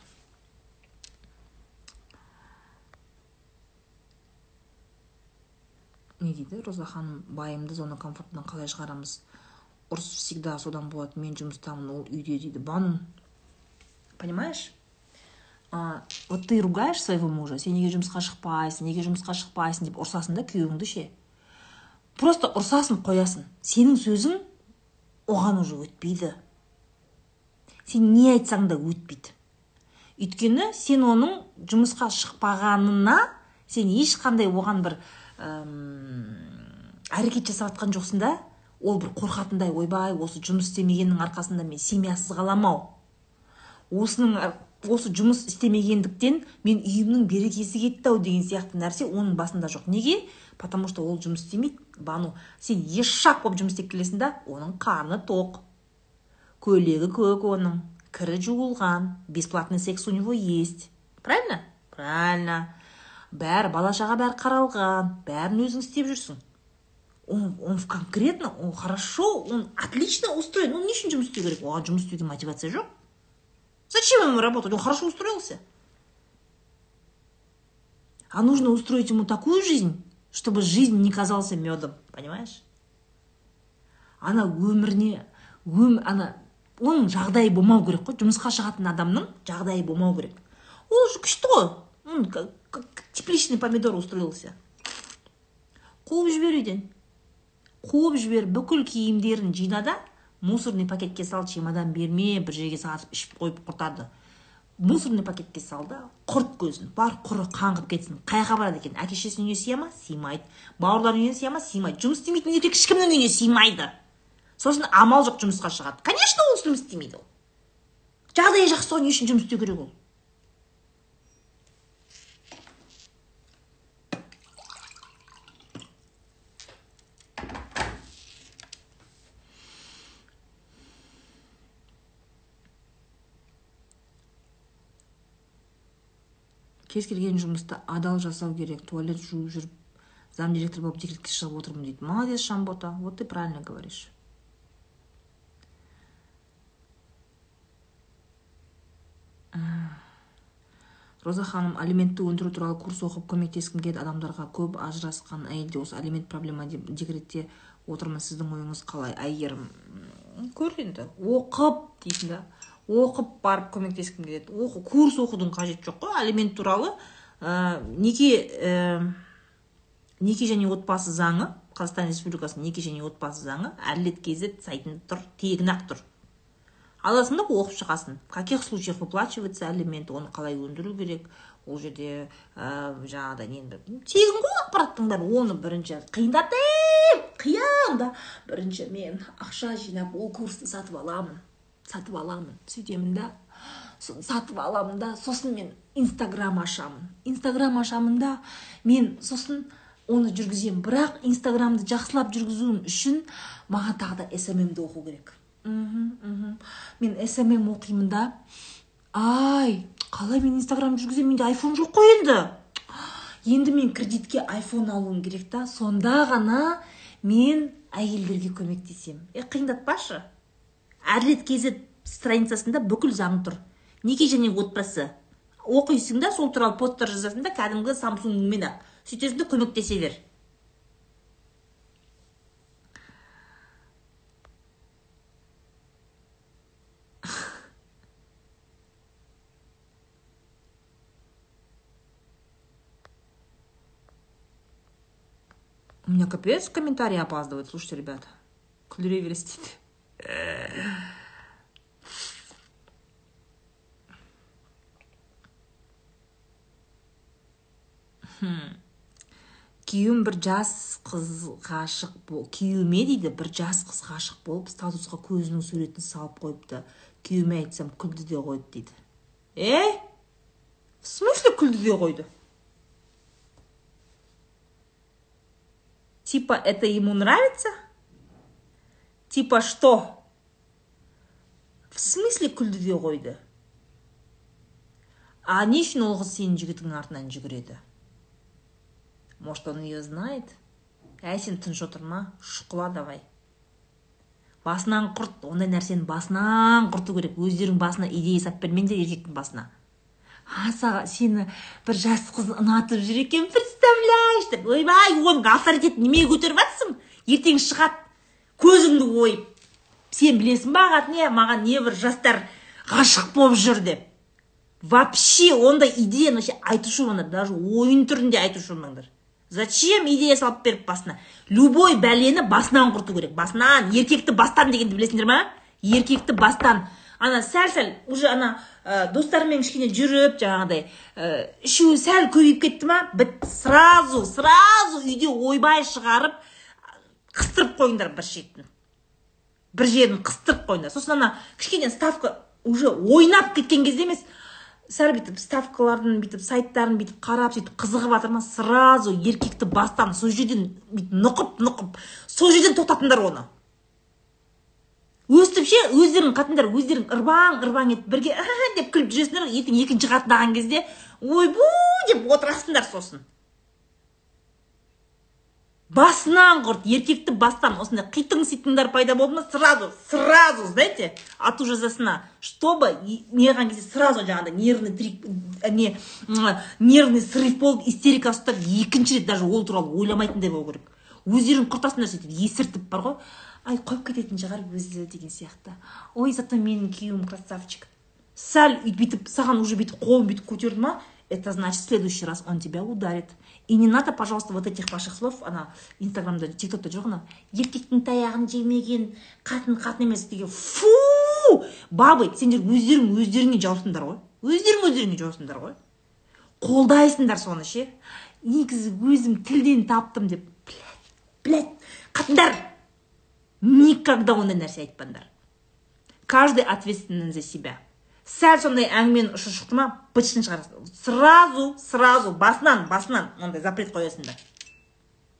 A: Не дейді? Роза ханым байымды зона комфортынан қалай шығарамыз? Ұрыс всегда содан болады мен жұмыстамын ол үйде дейді. Бану понимаешь? А, вот ты ругаешь своего мужа сен неге жұмысқа шықпайсың неге жұмысқа шықпайсың деп ұрсасың да күйеуіңді ше? Просто ұрсасын қоясын сенің сөзің оған уже өтпейді. Сен не айтсаң да өтпейді. Өйткені сен оның жұмысқа шықпағанына сен ешқандай оған бір әрекет жасап жатқан жоқсың да ол бір қорқатындай ойбай осы жұмыс істемегеннің арқасында мен семьясыз қаламын ау. Осының осы жұмыс істемегендіктен мен үйімнің берекесі кетті ау деген сияқты нәрсе оның басында жоқ. Неге? Потому что ол жұмыс істемейді. Бану. Сен ешақ болып жұмыс істеп келесің да оның қарны тоқ. Көйлегі көк оның кірі жуылған бесплатный секс у него есть. Правильно? Правильно. Бәрі бала шаға бәрі қаралған бәрін өзің істеп жүрсің. Он, он конкретно он хорошо он отлично устроен. Он не үшін жұмыс істеу керек. Оған жұмыс істеуге мотивация жоқ. Зачем ему работать? Он хорошо устроился. А нужно устроить ему такую жизнь чтобы жизнь не казался медом понимаешь? Ана өміріне өм ана оның жағдайы болмау керек қой. Жұмысқа шығатын адамның жағдайы болмау керек. Ол же күшті ғой. Он как тепличный помидор устроился. Қуып жібер үйден. Қуып жібер бүкіл киімдерін жина да мусорный пакетке сал чемодан берме бір жерге сатып ішіп қойып құртады. Мусорный пакетке сал да құрт көзін бар құры қаңғып кетсін қай жаққа барады екен. Әке шешесінің үйіне сыя ма сыймайды. Бауырларының үйіне сыя ма сыймайды. Жұмыс істемейтін еркек ешкімнің үйіне сыймайды. Сосын амал жоқ жұмысқа шығады. Конечно ол жұмыс істемейді ол. Жағдайы жақсы ғой не үшін жұмыс істеу керек ол? Кез келген жұмысты адал жасау керек. Туалет жуып жүріп замдиректор болып декретке шығып отырмын дейді. Молодец шамбота. Вот ты правильно говоришь. Роза ханым алиментті өндіру туралы курс оқып көмектескім келеді адамдарға көп ажырасқан әйелде осы алимент проблема деп декретте отырмын. Сіздің ойыңыз қалай? Әйгерім көр енді. Оқып дейсің да. Оқып барып көмектескім келеді. Оқу курс оқудың қажеті жоқ қой. Алимент туралы ә, неке ә, неке және отбасы заңы қазақстан республикасының неке және отбасы заңы әділет kz сайтында тұр тегін ақ тұр. Аласың да оқып шығасың. В каких случаях выплачивается алимент оны қалай өндіру керек? Ол жерде ә, жаңағыдай нені тегін ғой ақпараттың бәрі. Оны бірінші қиындатып да. Бірінші мен ақша жинап ол курсты сатып аламын. Сатып аламын сөйтемін да. Сатып аламын да сосын мен инстаграм ашамын. Инстаграм ашамын да мен сосын оны жүргіземін. Бірақ инстаграмды жақсылап жүргізуім үшін маған тағы да сммді оқу керек. Мен смм оқимын да. Ай қалай мен инстаграм жүргіземін? Менде айфон жоқ қой енді. Енді мен кредитке айфон алуым керек та. Сонда ғана мен әйелдерге көмектесемін. Е қиындатпашы. Әділет kz страницасында бүкіл заң тұр. Неке және отбасы. Оқисың да сол туралы посттар жазасың да кәдімгі самсунгмен ақ. Сөйтесің да көмектесе бер. У меня капец комментарии опаздывают. Слушайте, ребята, күлдіре бересіз дейді күйеуім бір жас қыз ғашық күйеуіме дейді бір жас қыз ғашық болып статусқа көзінің суретін салып қойыпты. Күйеуіме айтсам күлді де қойды дейді. Е? В смысле күлді де қойды? Типа это ему нравится? Типа что? В смысле күлді де қойды? А не үшін ол қыз сенің жігітіңнің артынан жүгіреді? Может он ее знает? Әй сен тыныш отырма шұқыла давай. Басынан құрт. Ондай нәрсені басынан құрту керек. Өздерің басына идея салып бермеңдер еркектің басына. Аса сені бір жас қыз ұнатып жүр екен представляешь? Деп ойбай оның авторитетін неменеге көтеріп жатрсың ертең шығады. Көзіңді ойып сен білесің ба не? Маған небір жастар ғашық болып жүр деп. Вообще ондай идеяны вообще айтушы болмаңдар даже ойын түрінде айтушы болмаңдар. Зачем идея салып беріп басына? Любой бәлені басынан құрту керек. Басынан еркекті бастан дегенді білесіңдер ма? Еркекті бастан. Ана сәл сәл уже ана ә, достарымен кішкене жүріп жаңағыдай ә, ішуі сәл көбейіп кетті ма? Біт сразу сразу үйде ойбай шығарып қыстырып қойыңдар бір шетін. Бір жерін қыстырып қойыңдар. Сосын ана кішкене ставка уже ойнап кеткен кезде емес сәл бүйтіп ставкалардың бүйтіп сайттарын бүйтіп қарап сөйтіп қызығып жатыр ма сразу еркекті бастан сол жерден бүйтіп нұқып нұқып сол жерден тоқтатыңдар оны. Өстіп ше өздерің қатындар өздерің ырбаң ырбаң етіп бірге деп күліп жүресіңдер ертең екінші қатынаған кезде. Ойбу деп отырасыңдар сосын. Басынан құрт еркекті бастан осындай қитың ситыңдар пайда болды ма сразу сразу знаете ату жазасына чтобы неған кезде сразу жаңағыдай нервный трик не нервный срыв болып истерика ұстап екінші рет даже ол туралы ойламайтындай болу керек. Өздерің құртасыңдар сөйтіп есіртіп бар ғой. Ай қойып кететін шығар өзі деген сияқты. Ой зато менің күйеуім красавчик. Сәл бүйтіп саған уже бүйтіп қолын бүйтіп көтерді ма это значит в следующий раз он тебя ударит. И не надо пожалуйста вот этих ваших слов ана инстаграмда тиктокта жоқ анау еркектің таяғын жемеген қатын қатын емес деген. Фу! Бабы сендер өздерің өздеріңе жаусыңдар ғой. Өздерің өздеріңе жаусыңдар ғой. Қолдайсыңдар соны ше. Негізі өзім тілден таптым деп блять қатындар! Никогда ондай нәрсе айтпаңдар. Каждый ответственен за себя. Сәл сондай әңгіменің ұшы шықты ма бытышын шығарасың сразу сразу басынан басынан мынандай запрет қоясыңдар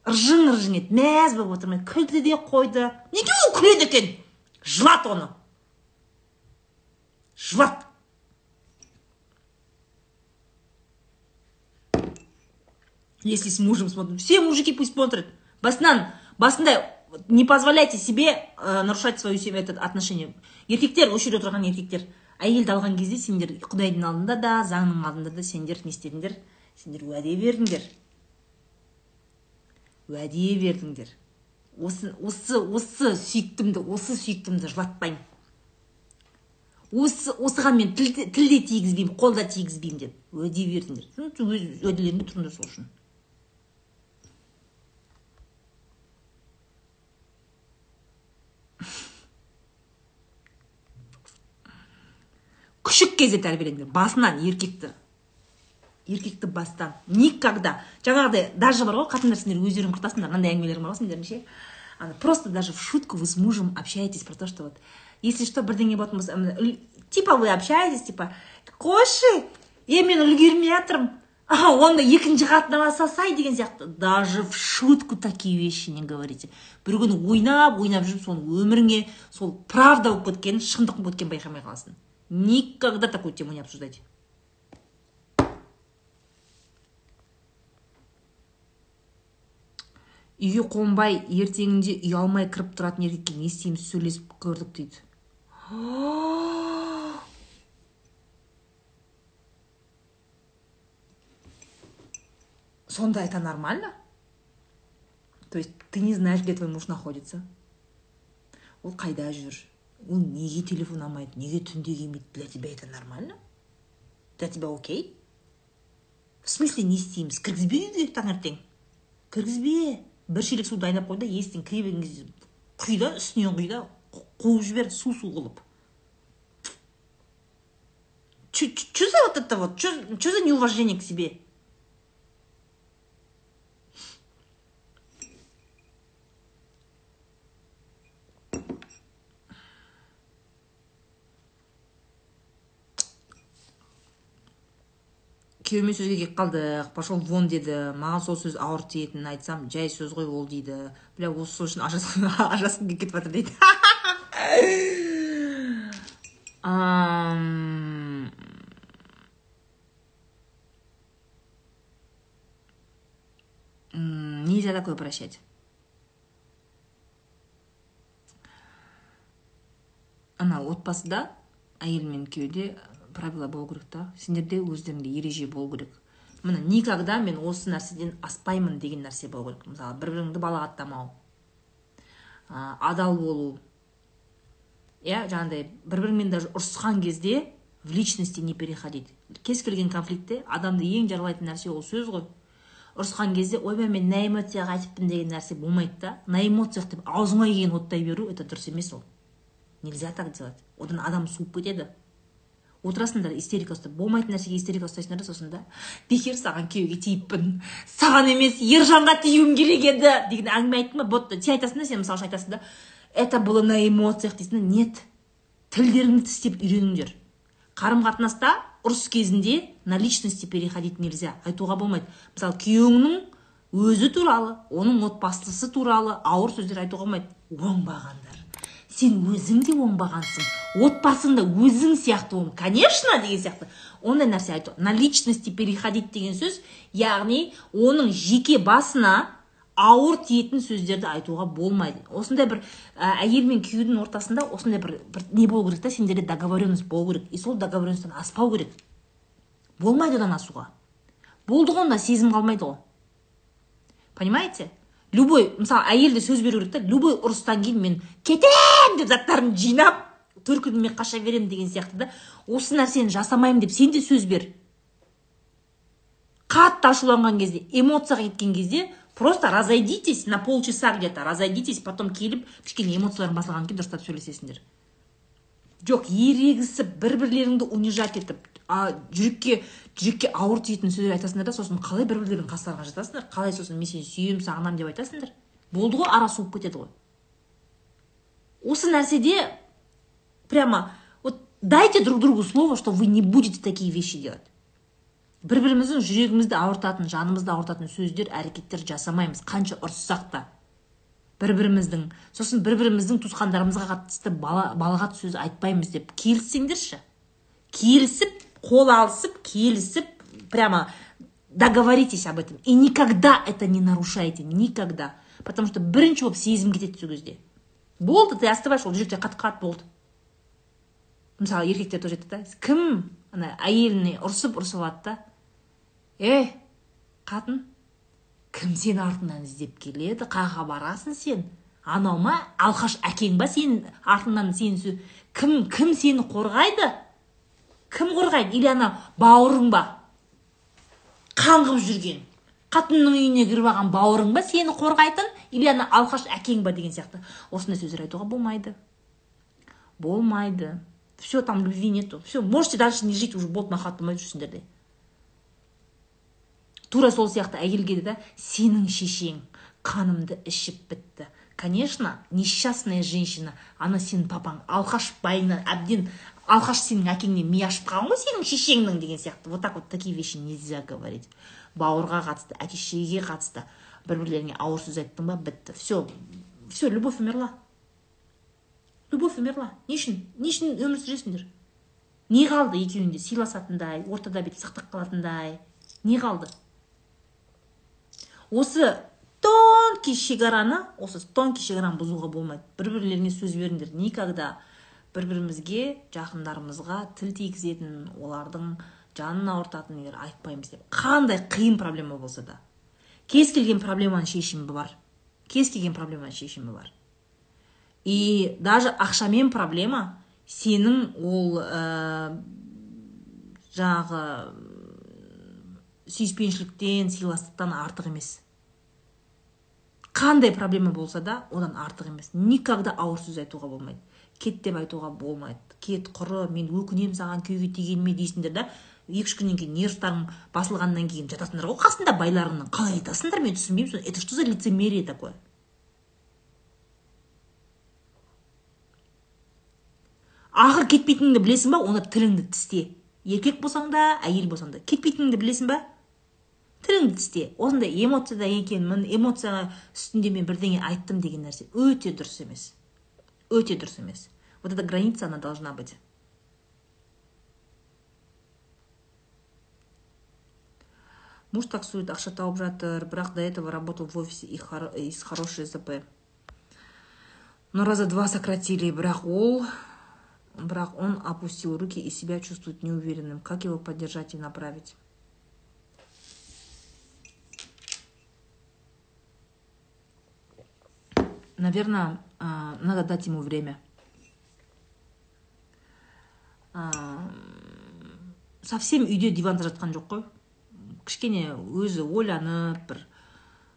A: ыржың ыржың ет мәз болып отырмай күлді де қойды. Неге ол күледі екен? Жылат оны. Жылат. Если с мужем смотрим все мужики пусть смотрят. Басынан басында не позволяйте себе э, нарушать свою этот отношение еркектер осы жерде отырған еркектер. Әйелді алған кезде сендер құдайдың алдында да заңның алдында да сендер не істедіңдер сендер уәде бердіңдер уәде бердіңдер осы осы осы сүйіктімді осы сүйіктімді жылатпаймын осы осыған мен тіл, тіл де тигізбеймін қол да тигізбеймін деп уәде бердіңдер өз уәделеріңде тұрыңдар сол үшін күшік кезде тәрбиелеңдер басынан еркекті еркекті бастан. Никогда. Жаңағыдай даже бар ғой қатындар сендер өздерің құртасыңдар мынандай әңгімелер бар ғой сендердің ше. Ана просто даже в шутку вы с мужем общаетесь про то что вот если что бірдеңе болатын болса типа вы общаетесь типа қойшы е мен үлгермей жатырмын онда екінші қатынға салсай деген сияқты. Даже в шутку такие вещи не говорите. Бір күні ойнап ойнап жүріп соның өміріңе сол правда болып кеткенін шындық болып кеткенін байқамай қаласың. Никогда такую тему не обсуждайте. үйге қонбай ертеңінде ұялмай кіріп тұратын еркекке не істейміз сөйлесіп көрдік дейді. Сонда это нормально? То есть ты не знаешь где твой муж находится? Ол қайда жүр? Ол неге телефон алмайды неге түнде келмейді для тебя это нормально? Для тебя окей? В смысле не істейміз кіргізбе үйге таңертең кіргізбе бір шелек суды дайындап қой да есіктен кіре берген кезде құй да үстінен құй да қуып жібер су су қылып. Че за вот это вот? Че за неуважение к себе? Күйеуіме сөзге келіп қалдық. Пошел вон деді. Маған сол сөз ауыр тиетінін айтсам жай сөз ғой ол дейді. Бля осы сол үшін ажырасқым келіп кетіп жатыр дейді нельзя такое прощать. Ана отбасыда әйел мен күйеуде правила болу керек та. Сендерде өздеріңде ереже болу керек. Міне никогда мен осы нәрседен аспаймын деген нәрсе болу керек. Мысалы бір біріңді балағаттамау адал болу. Иә жаңағыдай бір біріңмен даже ұрысқан кезде в личности не переходить. Кез келген конфликтте адамды ең жаралайтын нәрсе ол сөз ғой. Ұрысқан кезде ойбай мен на эмоцияға айтыппын деген нәрсе болмайды да на эмоциях деп аузыңа келгенін оттай беру это дұрыс емес ол. Нельзя так делать. Одан адам суып кетеді. Отырасыңдар истерика ұстап болмайтын нәрсеге истерика ұстайсыңдар да сосын да. Бекер саған күйеуге тиіппін. Саған емес ержанға тиюім керек еді деген әңгіме айттың ба? Вот сен айтасың да сен мысалы үшін айтасың да это было на эмоциях дейсің нет тілдеріңді тістеп үйреніңдер қарым қатынаста ұрыс кезінде на личности переходить нельзя айтуға болмайды. Мысалы күйеуіңнің өзі туралы оның отбасысы туралы ауыр сөздер айтуға болмайды. Оңбағандар. Сен өзің де оңбағансың. Отбасың да өзің сияқты оң. Конечно деген сияқты. Ондай нәрсе айту. На личности переходить деген сөз яғни оның жеке басына ауыр тиетін сөздерді айтуға болмайды. Осындай бір ә, әйел мен күйеудің ортасында осындай бір, бір не болу керек та? Сендерде договоренность болу керек. И сол договоренностьтан аспау керек. Болмайды одан асуға. Болды ғой онда сезім қалмайды ғой. Понимаете? Любой мысалы әйелде сөз беру керек та любой ұрыстан кейін мен кетем! деп заттарымды жинап төркініме қаша беремін деген сияқты да осы нәрсені жасамаймын деп сен де сөз бер. Қатты ашуланған кезде эмоцияға кеткен кезде просто разойдитесь на полчаса где то разойдитесь потом келіп кішкене эмоцияларың басылғаннан кейін дұрыстап сөйлесесіңдер. Жоқ ерегісіп бір бірлеріңді унижать етіп а жүрекке жүрекке ауыр тиетін сөздер айтасыңдар да сосын қалай бір бірлеріңнің қастарына жатасыңдар? Қалай сосын мен сені сүйемін сағынамын деп айтасыңдар? Болды ғой ара суып кетеді ғой. Осы нәрседе прямо вот дайте друг другу слово что вы не будете такие вещи делать. Бір біріміздің жүрегімізді ауыртатын жанымызды ауыртатын сөздер әрекеттер жасамаймыз қанша ұрыссақ та. Бір біріміздің сосын бір біріміздің туысқандарымызға қатысты бала, балағат сөз айтпаймыз деп келіссеңдерші келісіп қол алысып келісіп прямо договоритесь об этом. И никогда это не нарушайте никогда. Потому что бірінші болып сезім кетеді сол кезде. Болды ты остываешь ол жүректе қатып қалады болды. Мысалы еркектер тоже айтады да? Кім? Ана әйеліне ұрсып ұрсып алады да. Е қатын? Кім сені артыңнан іздеп келеді қаға барасың сен? Анау ма? Алқаш әкең ба сенің артыңнан сені кім кім сені қорғайды? Кім қорғайды? Или ана бауырың ба? Қаңғып жүрген. Қатынның үйіне кіріп алған бауырың ба сені қорғайтын? Или ана алқаш әкең ба деген сияқты. Осындай сөздер айтуға болмайды. Болмайды. Все там любви нету. Все можете дальше не жить уже болды махаббат болмай жүрсіңдер де тура сол сияқты әйелге да сенің шешең қанымды ішіп бітті. Конечно несчастная женщина ана сенің папаң. Алқаш байына әбден алқаш сенің әкеңнен ми ашып қалған ғой сенің шешеңнің деген сияқты. Вот так вот такие вещи нельзя говорить. Бауырға қатысты әке шешеге қатысты бір бірлеріңе ауыр сөз айттың ба бітті. Все все любовь умерла. Любовь умерла. Не үшін не үшін өмір сүресіңдер? Не қалды екеуінде? Сыйласатындай ортада бүйтіп сақтап қалатындай. Не қалды? Осы тонкий шекараны осы тонкий шекараны бұзуға болмайды. Бір бірлеріңе сөз беріңдер. Никогда бір бірімізге жақындарымызға тіл тигізетін олардың жанын ауыртатын егер айтпаймыз деп. Қандай қиын проблема болса да. Кез келген проблеманың шешімі бар. Кез келген проблеманың шешімі бар. И даже ақшамен проблема сенің ол ә, жаңағы сүйіспеншіліктен сыйластықтан артық емес. Қандай проблема болса да одан артық емес. Никогда ауыр сөз айтуға болмайды. Кет деп айтуға болмайды. Кет құры мен өкінемін саған күйеуге тигеніме дейсіңдер да екі үш күннен кейін нервтарың басылғаннан кейін жатасыңдар. Ғой қасында байларыңның қалай айтасыңдар мен түсінбеймін это что за лицемерие такое? Ақыры кетпейтініңді білесің ба? Онда тіліңді тісте. Еркек болсаң да әйел болсаң да. Кетпейтініңді білесің ба? Тіліңді осындай эмоцияда екенмін эмоция үстінде мен бірдеңе айттым деген нәрсе өте дұрыс емес. Өте дұрыс емес. Вот эта граница она должна быть. Муж таксует ақша тауып жатыр бірақ до этого работал в офисе и, хор... и с хорошей зп но раза два сократили бірақ ол бірақ он опустил руки и себя чувствует неуверенным. Как его поддержать и направить? Наверное надо дать ему время. Совсем үйде диванда жатқан жоқ қой. Кішкене өзі ойланып бір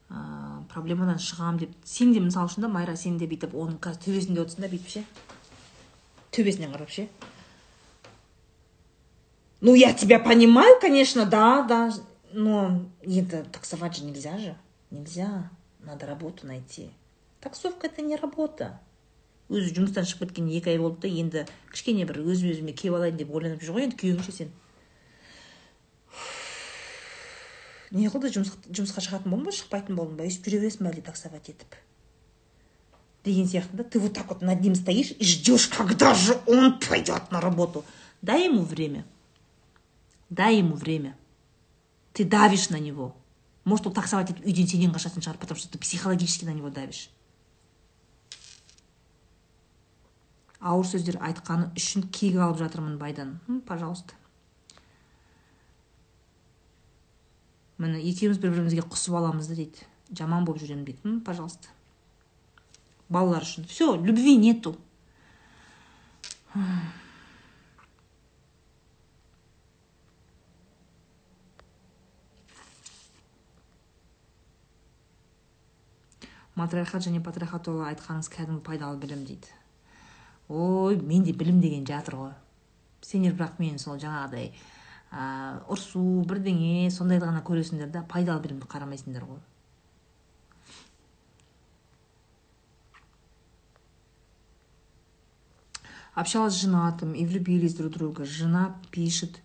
A: ә, проблемадан шығам деп. Сен де мысалы үшін да майра сен де бүйтіп оның қазір төбесінде отырсың да бүйтіп ше? Төбесінен қарап ше? Ну я тебя понимаю конечно да да. Но енді таксовать же нельзя же. Нельзя. Надо работу найти. Таксовка это не работа. Өзі жұмыстан шығып кеткеніне екі ай болды да енді кішкене бір өзім өзіме келіп алайын деп ойланып жүр ғой. Енді күйеуің ше сен? Не қылды? Жұмыс, жұмысқа шығатын болдың ба? Шықпайтын болдың ба? Өйстіп жүре бересің ба әлде таксовать етіп? Деген сияқты да. Ты вот так вот над ним стоишь и ждешь когда же он пойдет на работу. Дай ему время. Дай ему время. Ты давишь на него. Может ол таксовать етіп үйден сенен қашатын шығар потому что ты психологически на него давишь. Ауыр сөздер айтқаны үшін кек алып жатырмын байдан пожалуйста. Міне екеуміз бір бірімізге құсып аламыз да дейді. Жаман болып жүремін дейді. Пожалуйста. Балалар үшін. Все любви нету. Матриархат және патриархат туралы айтқаныңыз кәдімгі пайдалы білім дейді. Ой менде білім деген жатыр ғой. Сендер бірақ мен сол жаңағыдай ұрсу бірдеңе сондайды ғана көресіңдер да пайдалы білімді қарамайсыңдар ғой. Общалась с женатым и влюбились друг в друга. Жена пишет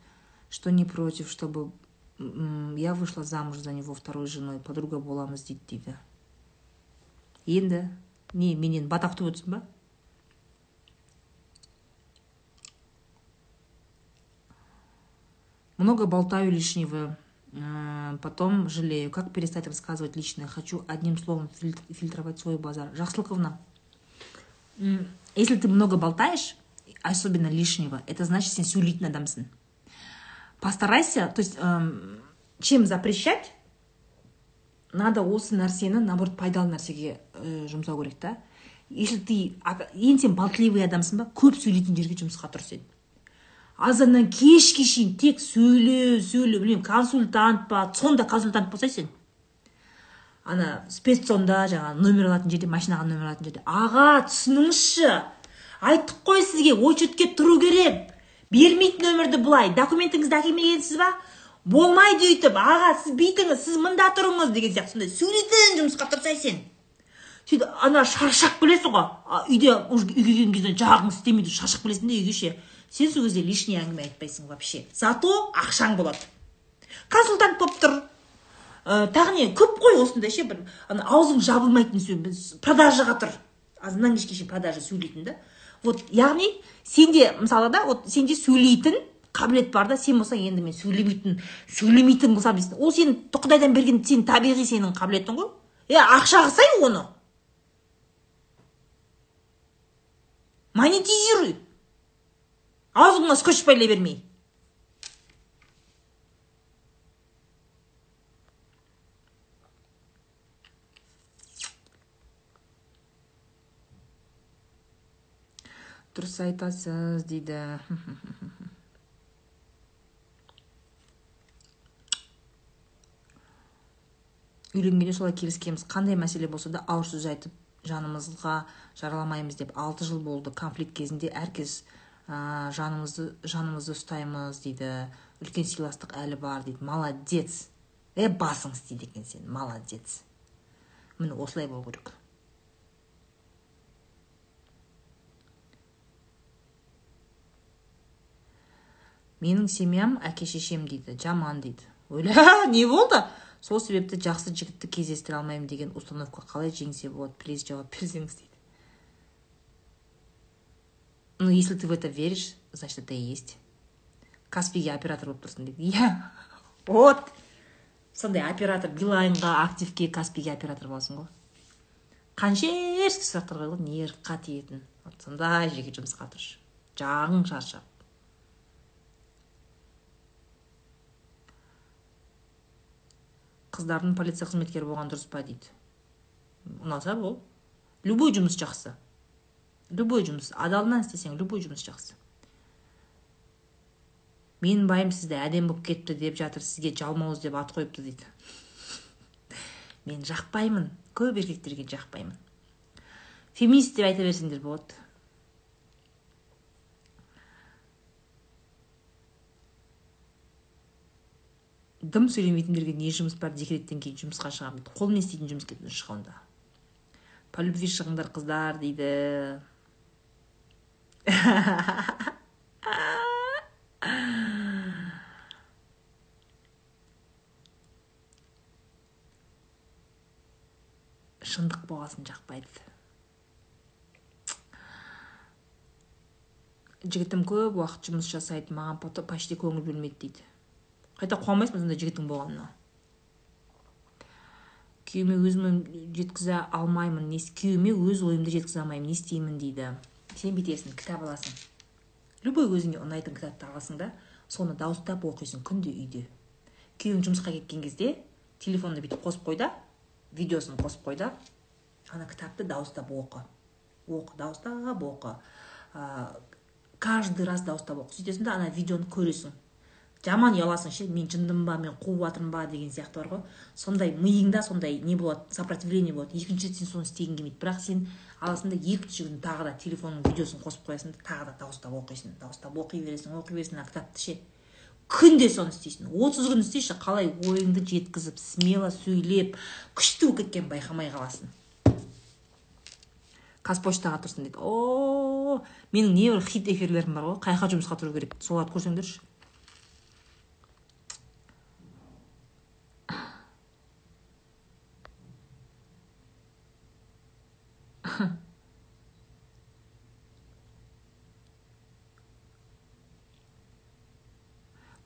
A: что не против чтобы я вышла замуж за него второй женой подруга боламыз дейді дейді енді не менен бата күтіп отырсың ба? Много болтаю лишнего, э, потом жалею. Как перестать рассказывать личное? Хочу одним словом фильтровать свой базар. Жахслыковна, если ты много болтаешь, особенно лишнего, это значит, сен сөйлейтін адамсың. Постарайся, то есть, чем запрещать, надо осы нәрсені наоборот пайдалы нәрсеге ә, жұмсау керек та если ты ең сен болтливый адамсың ба көп сөйлейтін жерге жұмысқа тұр сен азаннан кешке шейін тек сөйле сөйле білмеймін консультант па сонда консультант болсай сен. Ана спецсонда жаңағы номер алатын жерде машинаға номер алатын жерде. Аға түсініңізші. Айттық қой сізге очередке тұру керек. Бермейді нөмірді былай документіңізді әкелмегенсіз ба? Болмайды өйтіп аға сіз бүйтіңіз сіз мында тұрыңыз деген сияқты сондай сөйлейтін жұмысқа тұрсай сен. Сөйтіп ана шаршап келесің ғой. Үйде уже үйге келген кезде жағың істемейді шаршап келесің де үйге ше. Сен сол кезде лишний әңгіме айтпайсың вообще. Зато ақшаң болады. Консультант болып тұр. Ә, тағы не көп қой осындай ше бір ана аузың жабылмайтын продажаға тұр. Азаннан кешке шейін продажа сөйлейтін да. Вот яғни сенде мысалы да вот сенде сөйлейтін қабілет бар да сен болсаң енді мен сөйлемейтін сөйлемейтін болсам дейсің ол сенің құдайдан берген сенің табиғи сенің қабілетің ғой. Е ақша қылсай оны. Монетизируй. Аузыңа скотч байлай бермей дұрыс айтасыз дейді үйленгенде солай келіскенбіз қандай мәселе болса да ауыр сөз айтып жанымызға жараламаймыз деп алты жыл болды конфликт кезінде әркез ә, жанымызды жанымызды ұстаймыз дейді. Үлкен сыйластық әлі бар дейді. Молодец. Е басың істейді екен сен. Молодец. Міне осылай болу керек. Менің семьям әке шешем дейді жаман дейді. Ойла не болды? Сол себепті жақсы жігітті кездестіре алмаймын деген установка қалай жеңсе болады? Плиз жауап берсеңіз дейді. Ну если ты в это веришь значит это и есть. Каспиге оператор болып тұрсың дейді иә вот сондай оператор билайнға активке каспиге оператор боласың ғой қанша сұрақтар қойылған нервқа тиетін вот сондай жерге жұмысқа тұршы жағың шаршап қыздардың полиция қызметкері болған дұрыс па дейді. Ұнаса бол. Любой жұмыс жақсы. Любой жұмыс адалынан істесең любой жұмыс жақсы. Менің байым сізді әдемі болып кетті деп жатыр сізге жалмауыз деп ат қойыпты дейді. Мен жақпаймын көп еркектерге жақпаймын. Феминист деп айта берсеңдер болады. Дым сөйлемейтіндерге не жұмыс бар декреттен кейін жұмысқа шығамын? Не істейтін жұмыс онда по любви шығыңдар қыздар дейді. шындық болғасын жақпайды жігітім көп уақыт жұмыс жасайды маған почти көңіл бөлмейді дейді. Қайта қуанбайсың ба сондай жігітің болғанына? Күйеуіме өзім жеткізе алмаймын күйеуіме өз ойымды жеткізе алмаймын не істеймін дейді. Сен бүйтесің кітап аласың. Любой өзіңе ұнайтын кітапты аласың да соны дауыстап оқисың күнде үйде. Күйеуің жұмысқа кеткен кезде телефонды бүйтіп қосып қой да видеосын қосып қой да ана кітапты дауыстап оқы. Оқы дауыстап оқы. Каждый раз дауыстап оқы. Сөйтесің да ана видеоны көресің. Жаман ұяласың ше мен жындымын ба мен қуып жатырмын ба деген сияқты бар ғой. Сондай миыңда сондай не болады сопротивление болады. Екінші рет сен соны істегің келмейді. Бірақ сен аласың да екінші күні тағы да телефонның видеосын қосып қоясың да тағы да дауыстап оқисың дауыстап оқи бересің оқи бересің ана кітапты ше. Күнде соны істейсің. отыз күн істейші қалай ойыңды жеткізіп смело сөйлеп күшті болып кеткенін байқамай қаласың. Қазпоштаға тұрсын дейді. О менің небір хит эфирлерім бар ғой қай жаққа жұмысқа тұру керек? Соларды көрсеңдерші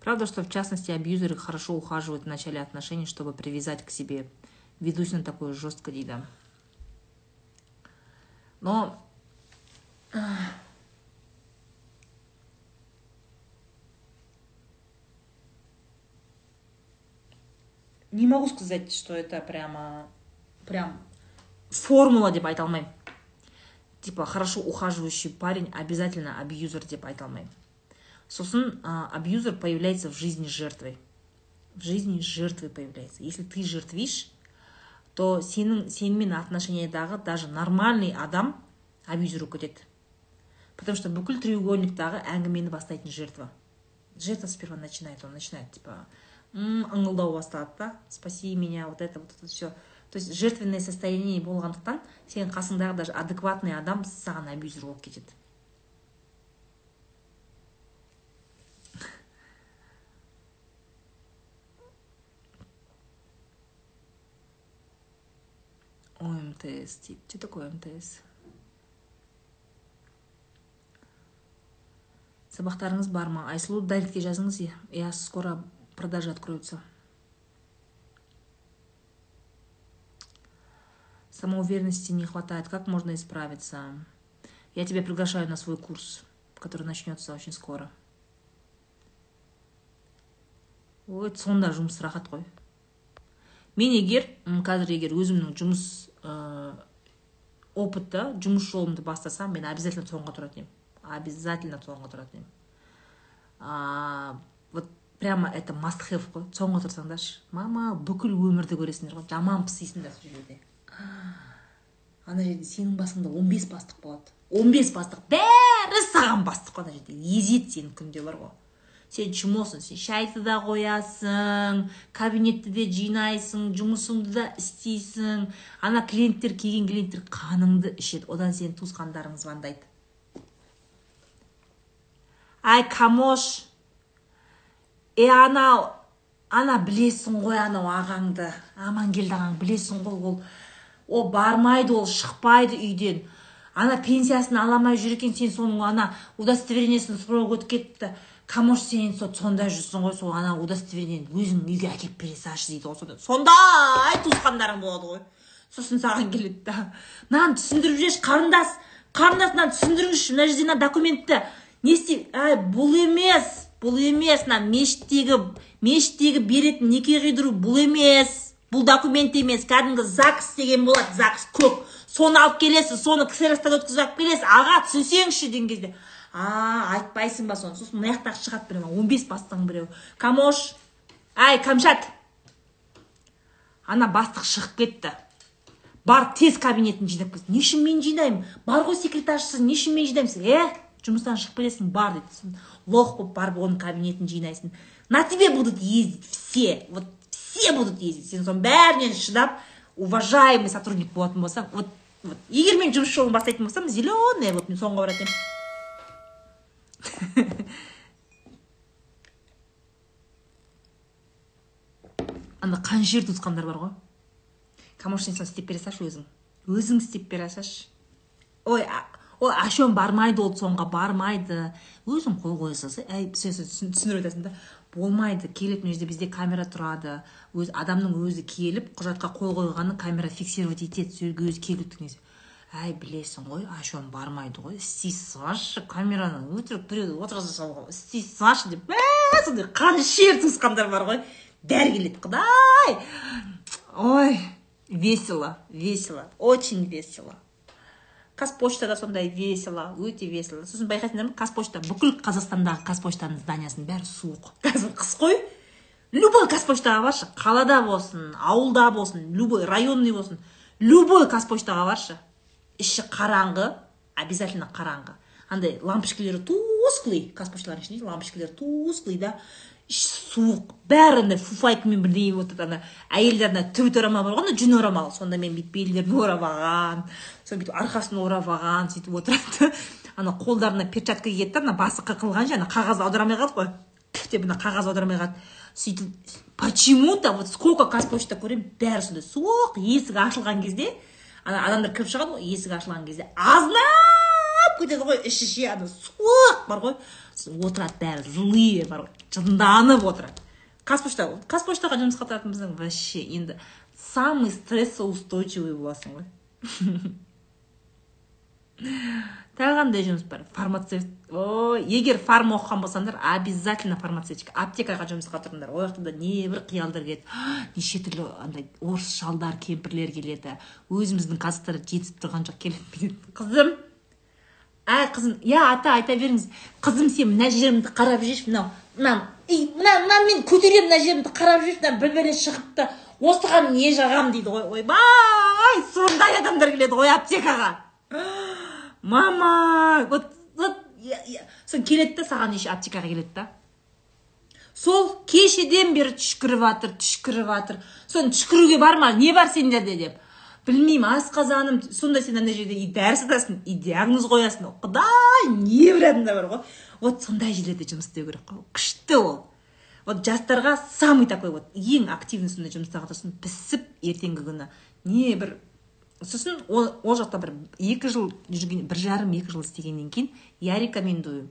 A: Правда, что в частности абьюзеры хорошо ухаживают в начале отношений, чтобы привязать к себе. Ведусь на такое жестко, дейді Но... Не могу сказать, что это прямо... Прям формула деп айта алмаймын типа хорошо ухаживающий парень обязательно абьюзер деп айта алмаймын сосын а, абьюзер появляется в жизни жертвой. В жизни жертвы появляется. Если ты жертвишь то сенің сенімен отношениядағы даже нормальный адам абьюзер болып кетеді потому что бүкіл треугольниктағы әңгімені бастайтын жертва. Жертва сперва начинает он начинает типа ыңылдау басталады да? Спаси меня вот это вот это все то есть жертвенное состояние болғандықтан сенің қасыңдағы даже адекватный адам саған абьюзер болып кетеді ОМТС дейді что такое МТС сабақтарыңыз бар ма. Айсұлу дайректке жазыңыз я скоро продажи откроются. Самоуверенности не хватает. Как можно исправиться? Я тебя приглашаю на свой курс который начнется очень скоро. Ой сонда жұмыс рахат қой. Мен егер қазір егер өзімнің жұмыс ә, опытты жұмыс жолымды бастасам мен обязательно соңға тұратын едім. Обязательно соңға тұратын едім. Вот прямо это must have қой. Тұрсаңдаршы мама бүкіл өмірді көресіңдер ғой. Жаман пысисыңдар сол жерде. Ана жерде сенің басыңда 15 бастық болады. 15 бастық. Бәрі саған бастық қой ана жерде. Езеді сені күнде бар ғой. Сен чмосың сен шайды да қоясың кабинетті де жинайсың жұмысыңды да істейсің. Ана клиенттер келген клиенттер қаныңды ішеді. Одан сенің туысқандарың звондайды ай камош! Е анау! Ана білесің ғой анау ағаңды. Амангелді ағаң білесің ғой ол. Ол бармайды ол шықпайды үйден. Ана пенсиясын ала алмай жүр екен сен соның ана удостоверениесін өтіп кетіпті. Камош сен сонда жүрсің ғой сол ана удостоверениені өзің үйге әкеліп бере салшы дейді ғой сонда. Сондай туысқандарың болады ғой. Сосын саған келеді да. Мынаны түсіндіріп жіберші қарындас. Қарындас мынаны түсіндіріңізші мына жерде мына документті. Не істей әй бұл емес бұл емес. Мына мешіттегі мешіттегі беретін неке қидыру бұл емес. Бұл документ емес. Кәдімгі загс деген болады загс көк соны алып келесіз соны ксеростан өткізіп алып келесіз. Аға түсінсеңізші деген кезде. А айтпайсың ба соны? Сосын мына жақтағы шығады біреу он бес бастығың біреу. Камош! Әй камшат! Ана бастық шығып кетті. Бар тез кабинетін жинап кел не үшін мен жинаймын? Бар ғой секретаршысы не үшін мен жинаймын? Е жұмыстан шығып келесің бар дейді лох болып барып оның кабинетін жинайсың. На тебе будут ездить все. Вот все будут ездить. Сен соның бәрінен шыдап уважаемый сотрудник болатын болсаң вот вот. Егер мен жұмыс жолын бастайтын болсам зеленая болып мен соңға баратын едім. анда қаншер туысқандар бар ғой? Помощницаны істеп бере салшы өзің. Өзің істеп бере салшы. Ой ой бармайды ол соңға бармайды. Өзің қол қоя салсай әй түсіндіріп айтасың да. Болмайды келеді мына жерде бізде камера тұрады. Өз адамның өзі келіп құжатқа қол қойғанын камера фиксировать етеді өзі келіп әй білесің ғой ашон бармайды ғой. Істей салшы камераны өтірік біреуді отырғыза салуға істей салшы деп мә сондай қаншер туысқандар бар ғой. Бәрі келеді құдай! Ой весело весело очень весело. Қазпоштада сондай весело өте весело. Сосын байқайсыңдар ма қазпошта бүкіл қазақстандағы қазпоштаның зданиясының бәрі суық. Қазір қыс қой. Любой қазпоштаға баршы қалада болсын ауылда болсын любой районный болсын любой қазпоштаға баршы іші қараңғы обязательно қараңғы. Андай лампочкалері тусклый қазпошталардың ішінде лампочкалері тусклый да. Суық бәрі андай фуфайкамен бірдеңе болып ана әйелдер ана түбіт орамал бар ғой ана жүн орамал сондамен бүйтіп белдерін орап алған соны бүйтіп арқасын орап алған сөйтіп отырады. Ана қолдарына перчатка киеді да ана басы қырқылғанша ана қағаз аудара алмай қалды ғой деп ана қағаз аудара алмай қалды сөйтіп почему то вот сколько қазпочта көремін бәрі сондай суық есік ашылған кезде ана адамдар кіріп шығады ғой есік ашылған кезде. Азынап кетеді ғой іші ше ана суық бар ғой. Отырады бәрі злые бар ғой. Жынданып отырады. Қазпошта қазпоштаға жұмысқа болсаң вообще енді самый стрессоустойчивый боласың ғой. тағы қандай жұмыс бар фармацевт ой егер фарма оқыған болсаңдар обязательно фармацевтика аптекаға жұмысқа тұрыңдар. Ол жақта да небір қиялдар келеді. Неше түрлі андай орыс шалдар кемпірлер келеді. Өзіміздің қазақтар жетісіп тұрған жоқ келеді. Қызым әй қызым иә ата айта беріңіз. Қызым сен мына жерімді қарап жүрші мынау мынау мына мынаны мен көтеремін мына жерімді қарап жүрші мына біріне шығыпты. Осыған не жағам дейді ғой ойбай сондай адамдар келеді ғой аптекаға. мама вот вот сосын келеді да саған еще аптекаға келеді да сол кешеден бері түшкіріп жатыр түшкіріп жатыр соны түшкіруге барма не бар сендерде деп. Білмеймін асқазаным сонда сен ана жерде и дәрі сатасың и диагноз қоясың. Құдай небір адамдар бар ғой. Вот сондай жерлерде жұмыс істеу керек қой. Күшті ол. Вот жастарға самый такой вот ең активный сондай жұмыстарға тұрсын пісіп ертеңгі күні. Не бір сосын ол, ол жақта бір екі жыл жүрген бір жарым екі жыл істегеннен кейін я рекомендую.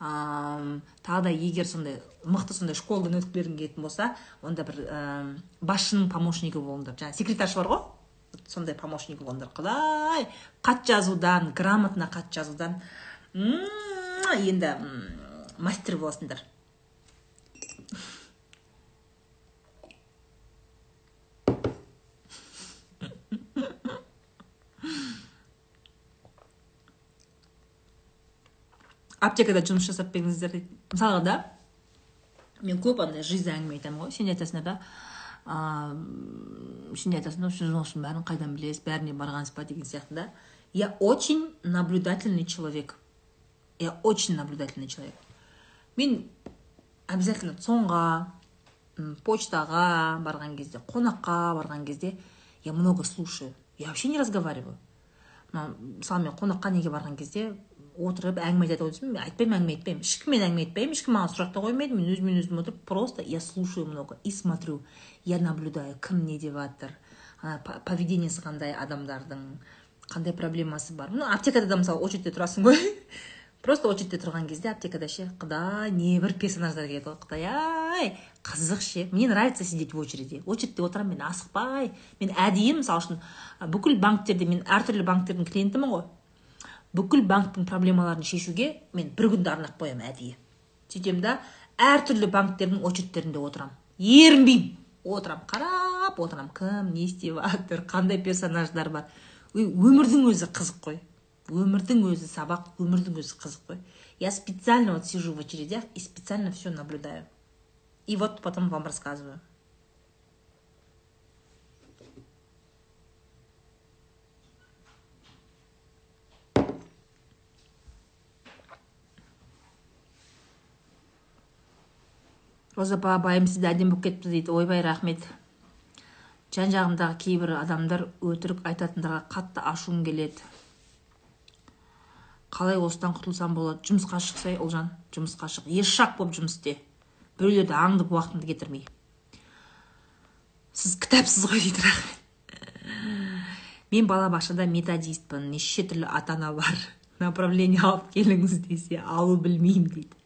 A: Тағы да егер сондай мықты сондай школадан өтіп келгің келетін болса онда бір басшының помощнигі болыңдар жаңағы секретарша бар ғой. Сондай помощник болыңдар құдай хат жазудан грамотно хат жазудан. Енді мастер боласыңдар. Аптекада жұмыс жасап беріңіздер дейді мысалға да мен көп андай жизнь әңгіме айтамын ғой сен айтасыңдар да ыыы сен айтасың сіз осының бәрін қайдан білесіз бәріне барғансыз ба деген сияқты да я очень наблюдательный человек я очень наблюдательный человек мен обязательно цонға почтаға барған кезде қонаққа барған кезде я много слушаю я вообще не разговариваю мысалы мен қонаққа неге барған кезде отырып әңгіме айтады десем айтпаймын әңгіме айтпаймын. Ешкіммен әңгіме айтпаймын ешкім маған сұрақ та қоймайды мен өзімен өзім отырып просто я слушаю много и смотрю. Я наблюдаю кім не деп жатыр поведениесі қандай адамдардың қандай проблемасы бар. Ну аптекада да мысалы очередьте тұрасың ғой. Просто очередьте тұрған кезде аптекада ше құдай небір персонаждар келеді ғой құдай ай қызық ше мне нравится сидеть в очереди очередьте отырамын мен асықпай. Мен әдейі мысалы үшін бүкіл банктерде мен әртүрлі банктердің клиентімін ғой. Бүкіл банктің проблемаларын шешуге мен бір күнді арнап қоямын әдейі. Сөйтемін да әртүрлі банктердің очередьтерінде отырамын ерінбеймін. Отырамын қарап отырамын кім не істеп жатыр қандай персонаждар бар. Өмірдің өзі қызық қой. Өмірдің өзі сабақ өмірдің өзі қызық қой. Я специально вот сижу в очередях и специально все наблюдаю. И вот потом вам рассказываю. Роза апа байым сізді әдемі болып кетіпті дейді. Ойбай рахмет. Жан жағымдағы кейбір адамдар өтірік айтатындарға қатты ашуым келеді. Қалай осыдан құтылсам болады? Жұмысқа шықсай ұлжан жұмысқа шық. Ешақ болып жұмыс істе. Біреулерді аңдып уақытыңды кетірмей. Сіз кітапсыз ғой дейді рахмет. Мен балабақшада методистпін. Неше түрлі ата ана бар направление алып келіңіз десе алу білмеймін дейді.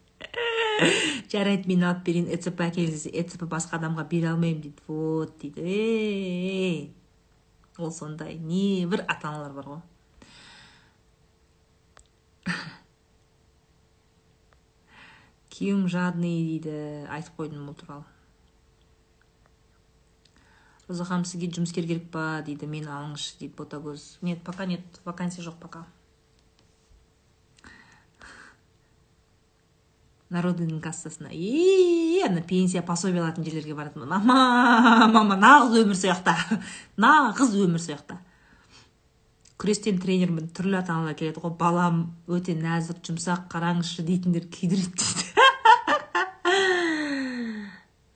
A: жарайды мен алып берейін эцп десе эцп басқа адамға бере алмаймын дейді. Вот дейді. Е ол сондай небір ата аналар бар ғой. Күйеуім жадный дейді айтып қойдым бұл туралы. Роза ханым сізге жұмыскер керек па? Дейді мені алыңызшы дейді ботагөз. Нет пока нет вакансия жоқ пока. Народный кассасына. И ана пенсия пособие алатын жерлерге баратынмын мама мама нағыз өмір сол жақта нағыз өмір сол жақта күрестен тренермін түрлі ата аналар келеді. Ғой балам өте нәзік жұмсақ қараңызшы дейтіндер күйдіреді дейді.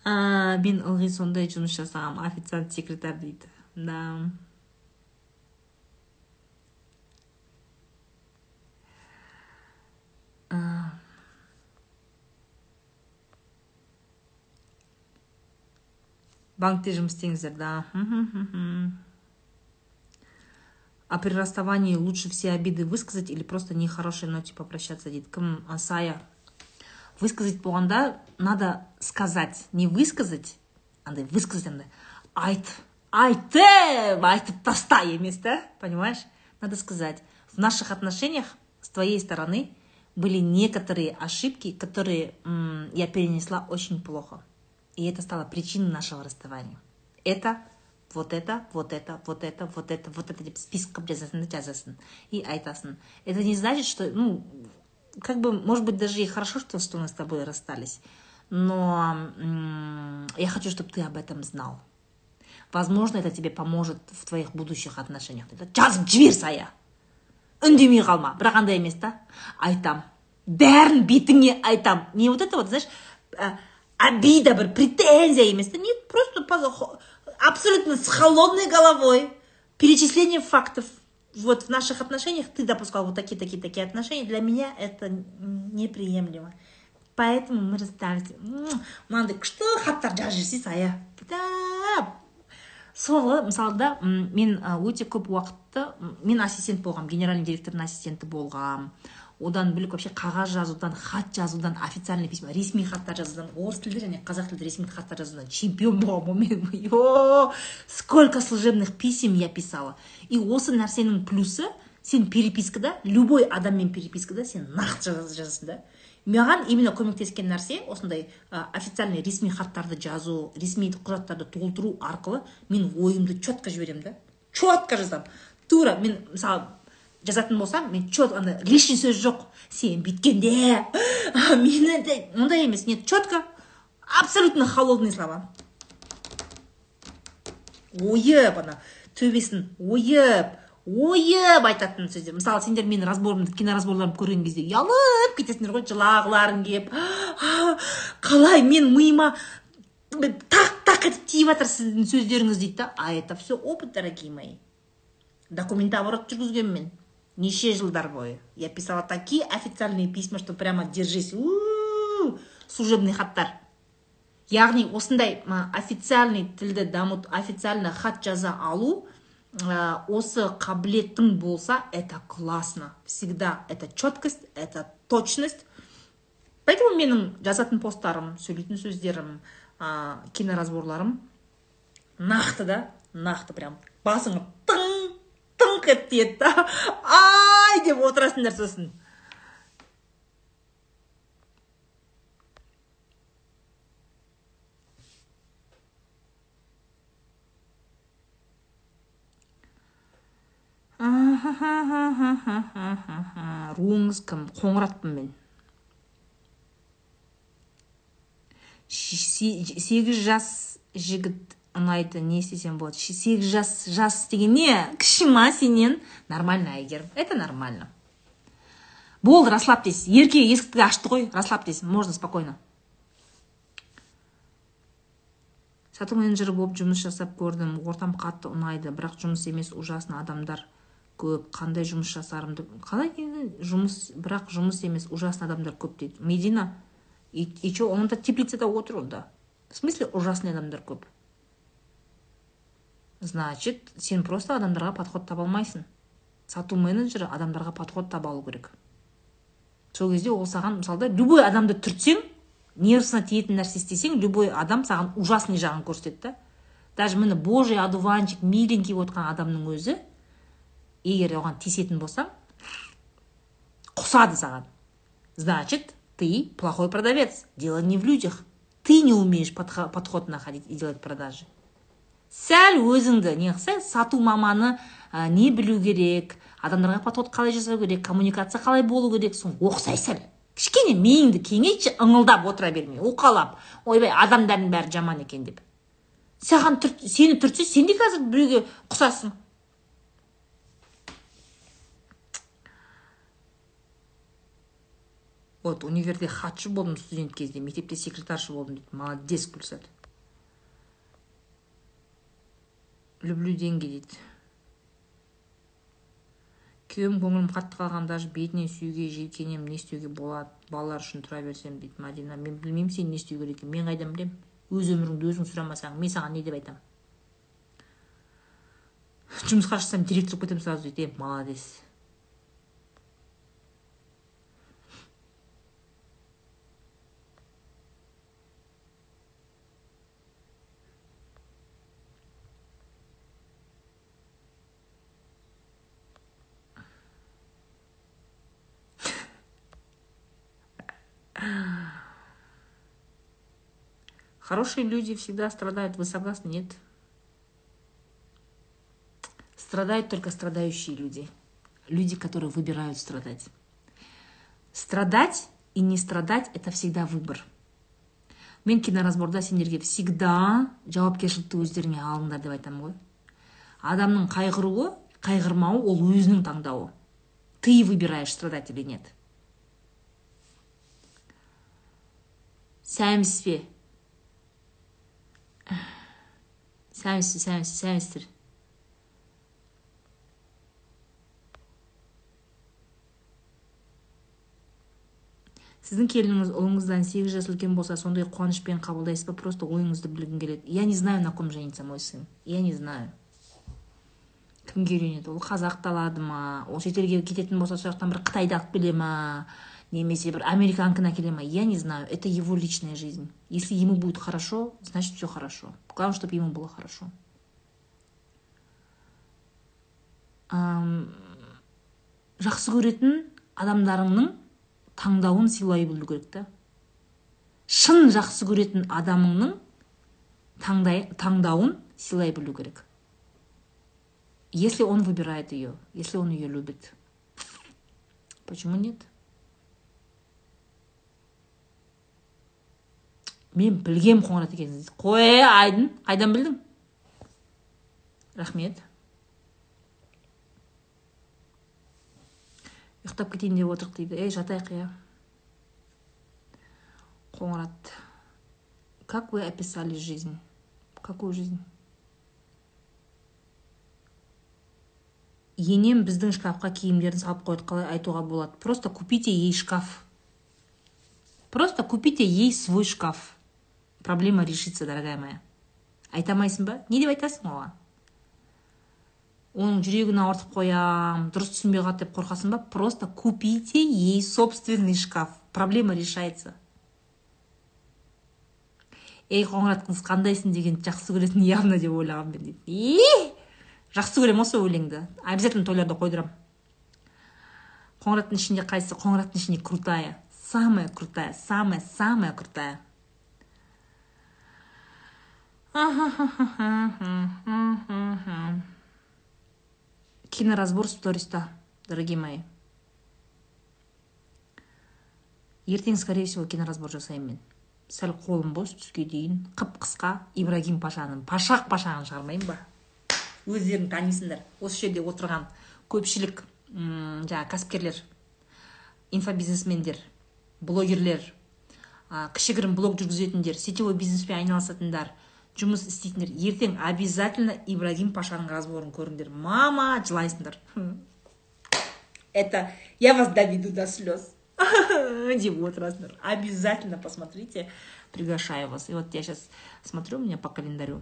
A: Мен ылғи сондай жұмыс жасағам официант секретарь дейді. Да. банкте жұмыс істеңіздер да а при расставании лучше все обиды высказать или просто нехорошей ноте попрощаться дейді кім сая высказать болғанда надо сказать не высказать андай высказать андай айт айтып айтып таста емес да понимаешь надо сказать в наших отношениях с твоей стороны были некоторые ошибки которые я перенесла очень плохо и это стало причиной нашего расставания это вот это вот это вот это вот это вот это деп списком жазасың да жазасың и айтасың это не значит что ну как бы, может быть, даже и хорошо, что, что мы с тобой расстались, но я хочу, чтобы ты об этом знал. Возможно, это тебе поможет в твоих будущих отношениях. жазып жібер сая үндемей қалма бірақ андай емес та айтам бәрін бетіңе айтам не вот это вот знаешь обида бір претензия емес нет просто абсолютно с холодной головой перечисление фактов. Вот в наших отношениях ты допускал вот такие, такие, такие отношения, для меня это неприемлемо. Поэтому мы расстались. мынандай күшті хаттар жазып сая кітап сол мысалы да мен өте көп уақытты мен ассистент болғам генеральный директордың ассистенті болғам. Одан бөлек вообще қағаз жазудан хат жазудан официальный письма ресми хаттар жазудан орыс тілді және қазақ тілді ресми хаттар жазудан. Чемпион болғанмын мен сколько служебных писем я писала. И осы нәрсенің плюсы сен перепискада любой адаммен перепискада сен нақты жазасың да. Маған именно көмектескен нәрсе осындай ә, официальный ресми хаттарды жазу ресми құжаттарды толтыру арқылы мен ойымды четко жіберемін да. Четко жазамын. Тура мен мысалы жазатын болсам мен чет андай лишний сөз жоқ. Сен бүйткенде мені ондай емес нет четко абсолютно холодный слова. Ойып ана төбесін ойып ойып айтатын сөздер. Мысалы сендер менің разборымды киноразборларымды көрген кезде ұялып кетесіңдер ғой жылағыларың келіп қалай мен миыма тақ тақ етіп тиіп жатыр сіздің сөздеріңіз дейді да. А это все опыт дорогие мои. Документ оборот жүргізгенмін мен. Неше жылдар бойы я писала такие официальные письма что прямо держись служебный хаттар. Яғни осындай официальный тілді дамыт официально хат жаза алу осы қабілетің болса это классно. Всегда это четкость это точность. Поэтому менің жазатын посттарым сөйлейтін сөздерім ә, киноразборларым нақты да нақты прям басыңа тың тыңқ етіп тиеді да ай деп отырасыңдар сосын руыңыз кім қоңыратпын мен сегіз жас жігіт ұнайды не істесем болады сегіз жас жас деген не? Кіші ма сенен? Нормально әйгерім это нормально. Болды расслабьтесь. Ерке есікті ашты ғой. Расслабьтесь. Можно спокойно. Сату менеджері болып жұмыс жасап көрдім. Ортам қатты ұнайды. Бірақ жұмыс емес ужасно адамдар көп. Қандай жұмыс жасарымды қалай жұмыс бірақ жұмыс емес ужасно адамдар көп дейді. Медина и, че он теплицада отыр онда? В смысле ужасный адамдар көп? Значит сен просто адамдарға подход таба алмайсың. Сату менеджері адамдарға подход таба алу керек. Сол кезде ол саған мысалда любой адамды түртсең нервысына тиетін нәрсе істесең любой адам саған ужасный жағын көрсетеді да. Даже міне божий одуванчик миленький болып отырған адамның өзі егер оған тиісетін болсаң құсады саған. Значит ты плохой продавец. Дело не в людях. Ты не умеешь подход находить и делать продажи. Сәл өзіңді не қылсаң сату маманы ә, не білу керек адамдарға подход қалай жасау керек коммуникация қалай болу керек соны оқысай сәл. Кішкене миыңды кеңейтші ыңылдап отыра бермей уқалап. Ойбай адамдардың бәрі жаман екен деп. Саған сені түртсе сен де қазір біреуге құсасың вот универде хатшы болдым студент кезде мектепте секретарша болдым дейді молодец гүлсат. Люблю деньги дейді. Күйеуім көңілім қатты қалған даже бетінен сүйуге жиіркенемін не істеуге болады балалар үшін тұра берсем дейді мадина. Мен білмеймін сен не істеу керек екенін. Мен қайдан білемін? Өз өміріңді өзің сұрамасаң мен саған не деп айтамын жұмысқа шықсам директор болып кетемін сразу дейді. Е молодец. Хорошие люди всегда страдают. Вы согласны? Нет. Страдают только страдающие люди. Люди, которые выбирают страдать. Страдать и не страдать – это всегда выбор. мен киноразборда сендерге всегда жауапкершілікті өздеріңе алыңдар деп айтамын ғой адамның қайғыруы қайғырмауы ол өзінің таңдауы ты выбираешь страдать или нет сәмсіз бе сәмсіз сәмсіз сәмсіздер сіздің келініңіз ұлыңыздан сегіз жас үлкен болса сондай қуанышпен қабылдайсыз ба? Просто ойыңызды білгім келеді. Я не знаю на ком женится мой сын. Я не знаю. Кімге үйленеді ол қазақты алады ма? Ол шетелге кететін болса сол жақтан бір қытайды алып келе ма? Немесе бір американканы әкеле ма я не знаю это его личная жизнь. Если ему будет хорошо значит все хорошо. Главное чтобы ему было хорошо. Жақсы көретін адамдарыңның таңдауын сыйлай білу керек та. Шын жақсы көретін адамыңның таңдай, таңдауын сыйлай білу керек. Если он выбирает ее если он ее любит. Почему нет? Мен білгем қоңырат екенін қой айдын қайдан білдің рахмет ұйықтап кетейін деп отырық дейді ей жатайық иә қоңырат как вы описали жизнь? Какую жизнь? Енем біздің шкафқа киімдерін салып қойды қалай айтуға болады. Просто купите ей шкаф. Просто купите ей свой шкаф. Проблема решится дорогая моя. Айта алмайсың ба не деп айтасың оған оның жүрегін ауыртып қоям дұрыс түсінбей қалады деп қорқасың ба? Просто купите ей собственный шкаф. Проблема решается. Ей қоңырат қыз қандайсың деген жақсы көретін явно деп ойлағанмын мен дейді. Жақсы көремін осы өлеңді. Обязательно тойларда қойдырамын қоңыраттың ішінде қайсысы қоңыраттың ішінде крутая. Самая крутая самая самая крутая. киноразбор сториста дорогие мои. Ертең скорее всего киноразбор жасаймын мен. Сәл қолым бос түске дейін. Қып қысқа ибрагим пашаның пашақ пашағын шығармайын ба? Өздерің танисыңдар. Осы жерде отырған көпшілік жаңағы кәсіпкерлер инфобизнесмендер блогерлер кішігірім блог жүргізетіндер сетевой бизнеспен айналысатындар жұмыс істейтіндер ертең обязательно ибрагим пашаның разборын көріңдер мама жылайсыңдар это я вас доведу до слез деп отырасыңдар обязательно посмотрите приглашаю вас и вот я сейчас смотрю у меня по календарю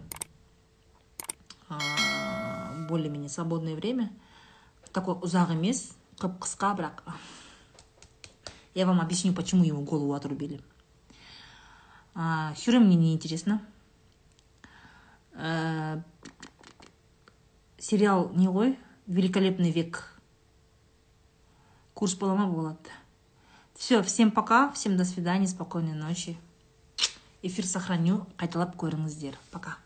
A: более-менее свободное время такой ұзақ емес қып қысқа бірақ я вам объясню почему ему голову отрубили хюррем мне не интересно ә, сериал не ғой великолепный век курс бола ма болады все всем пока всем до свидания спокойной ночи. Эфир сохраню. Қайталап көріңіздер пока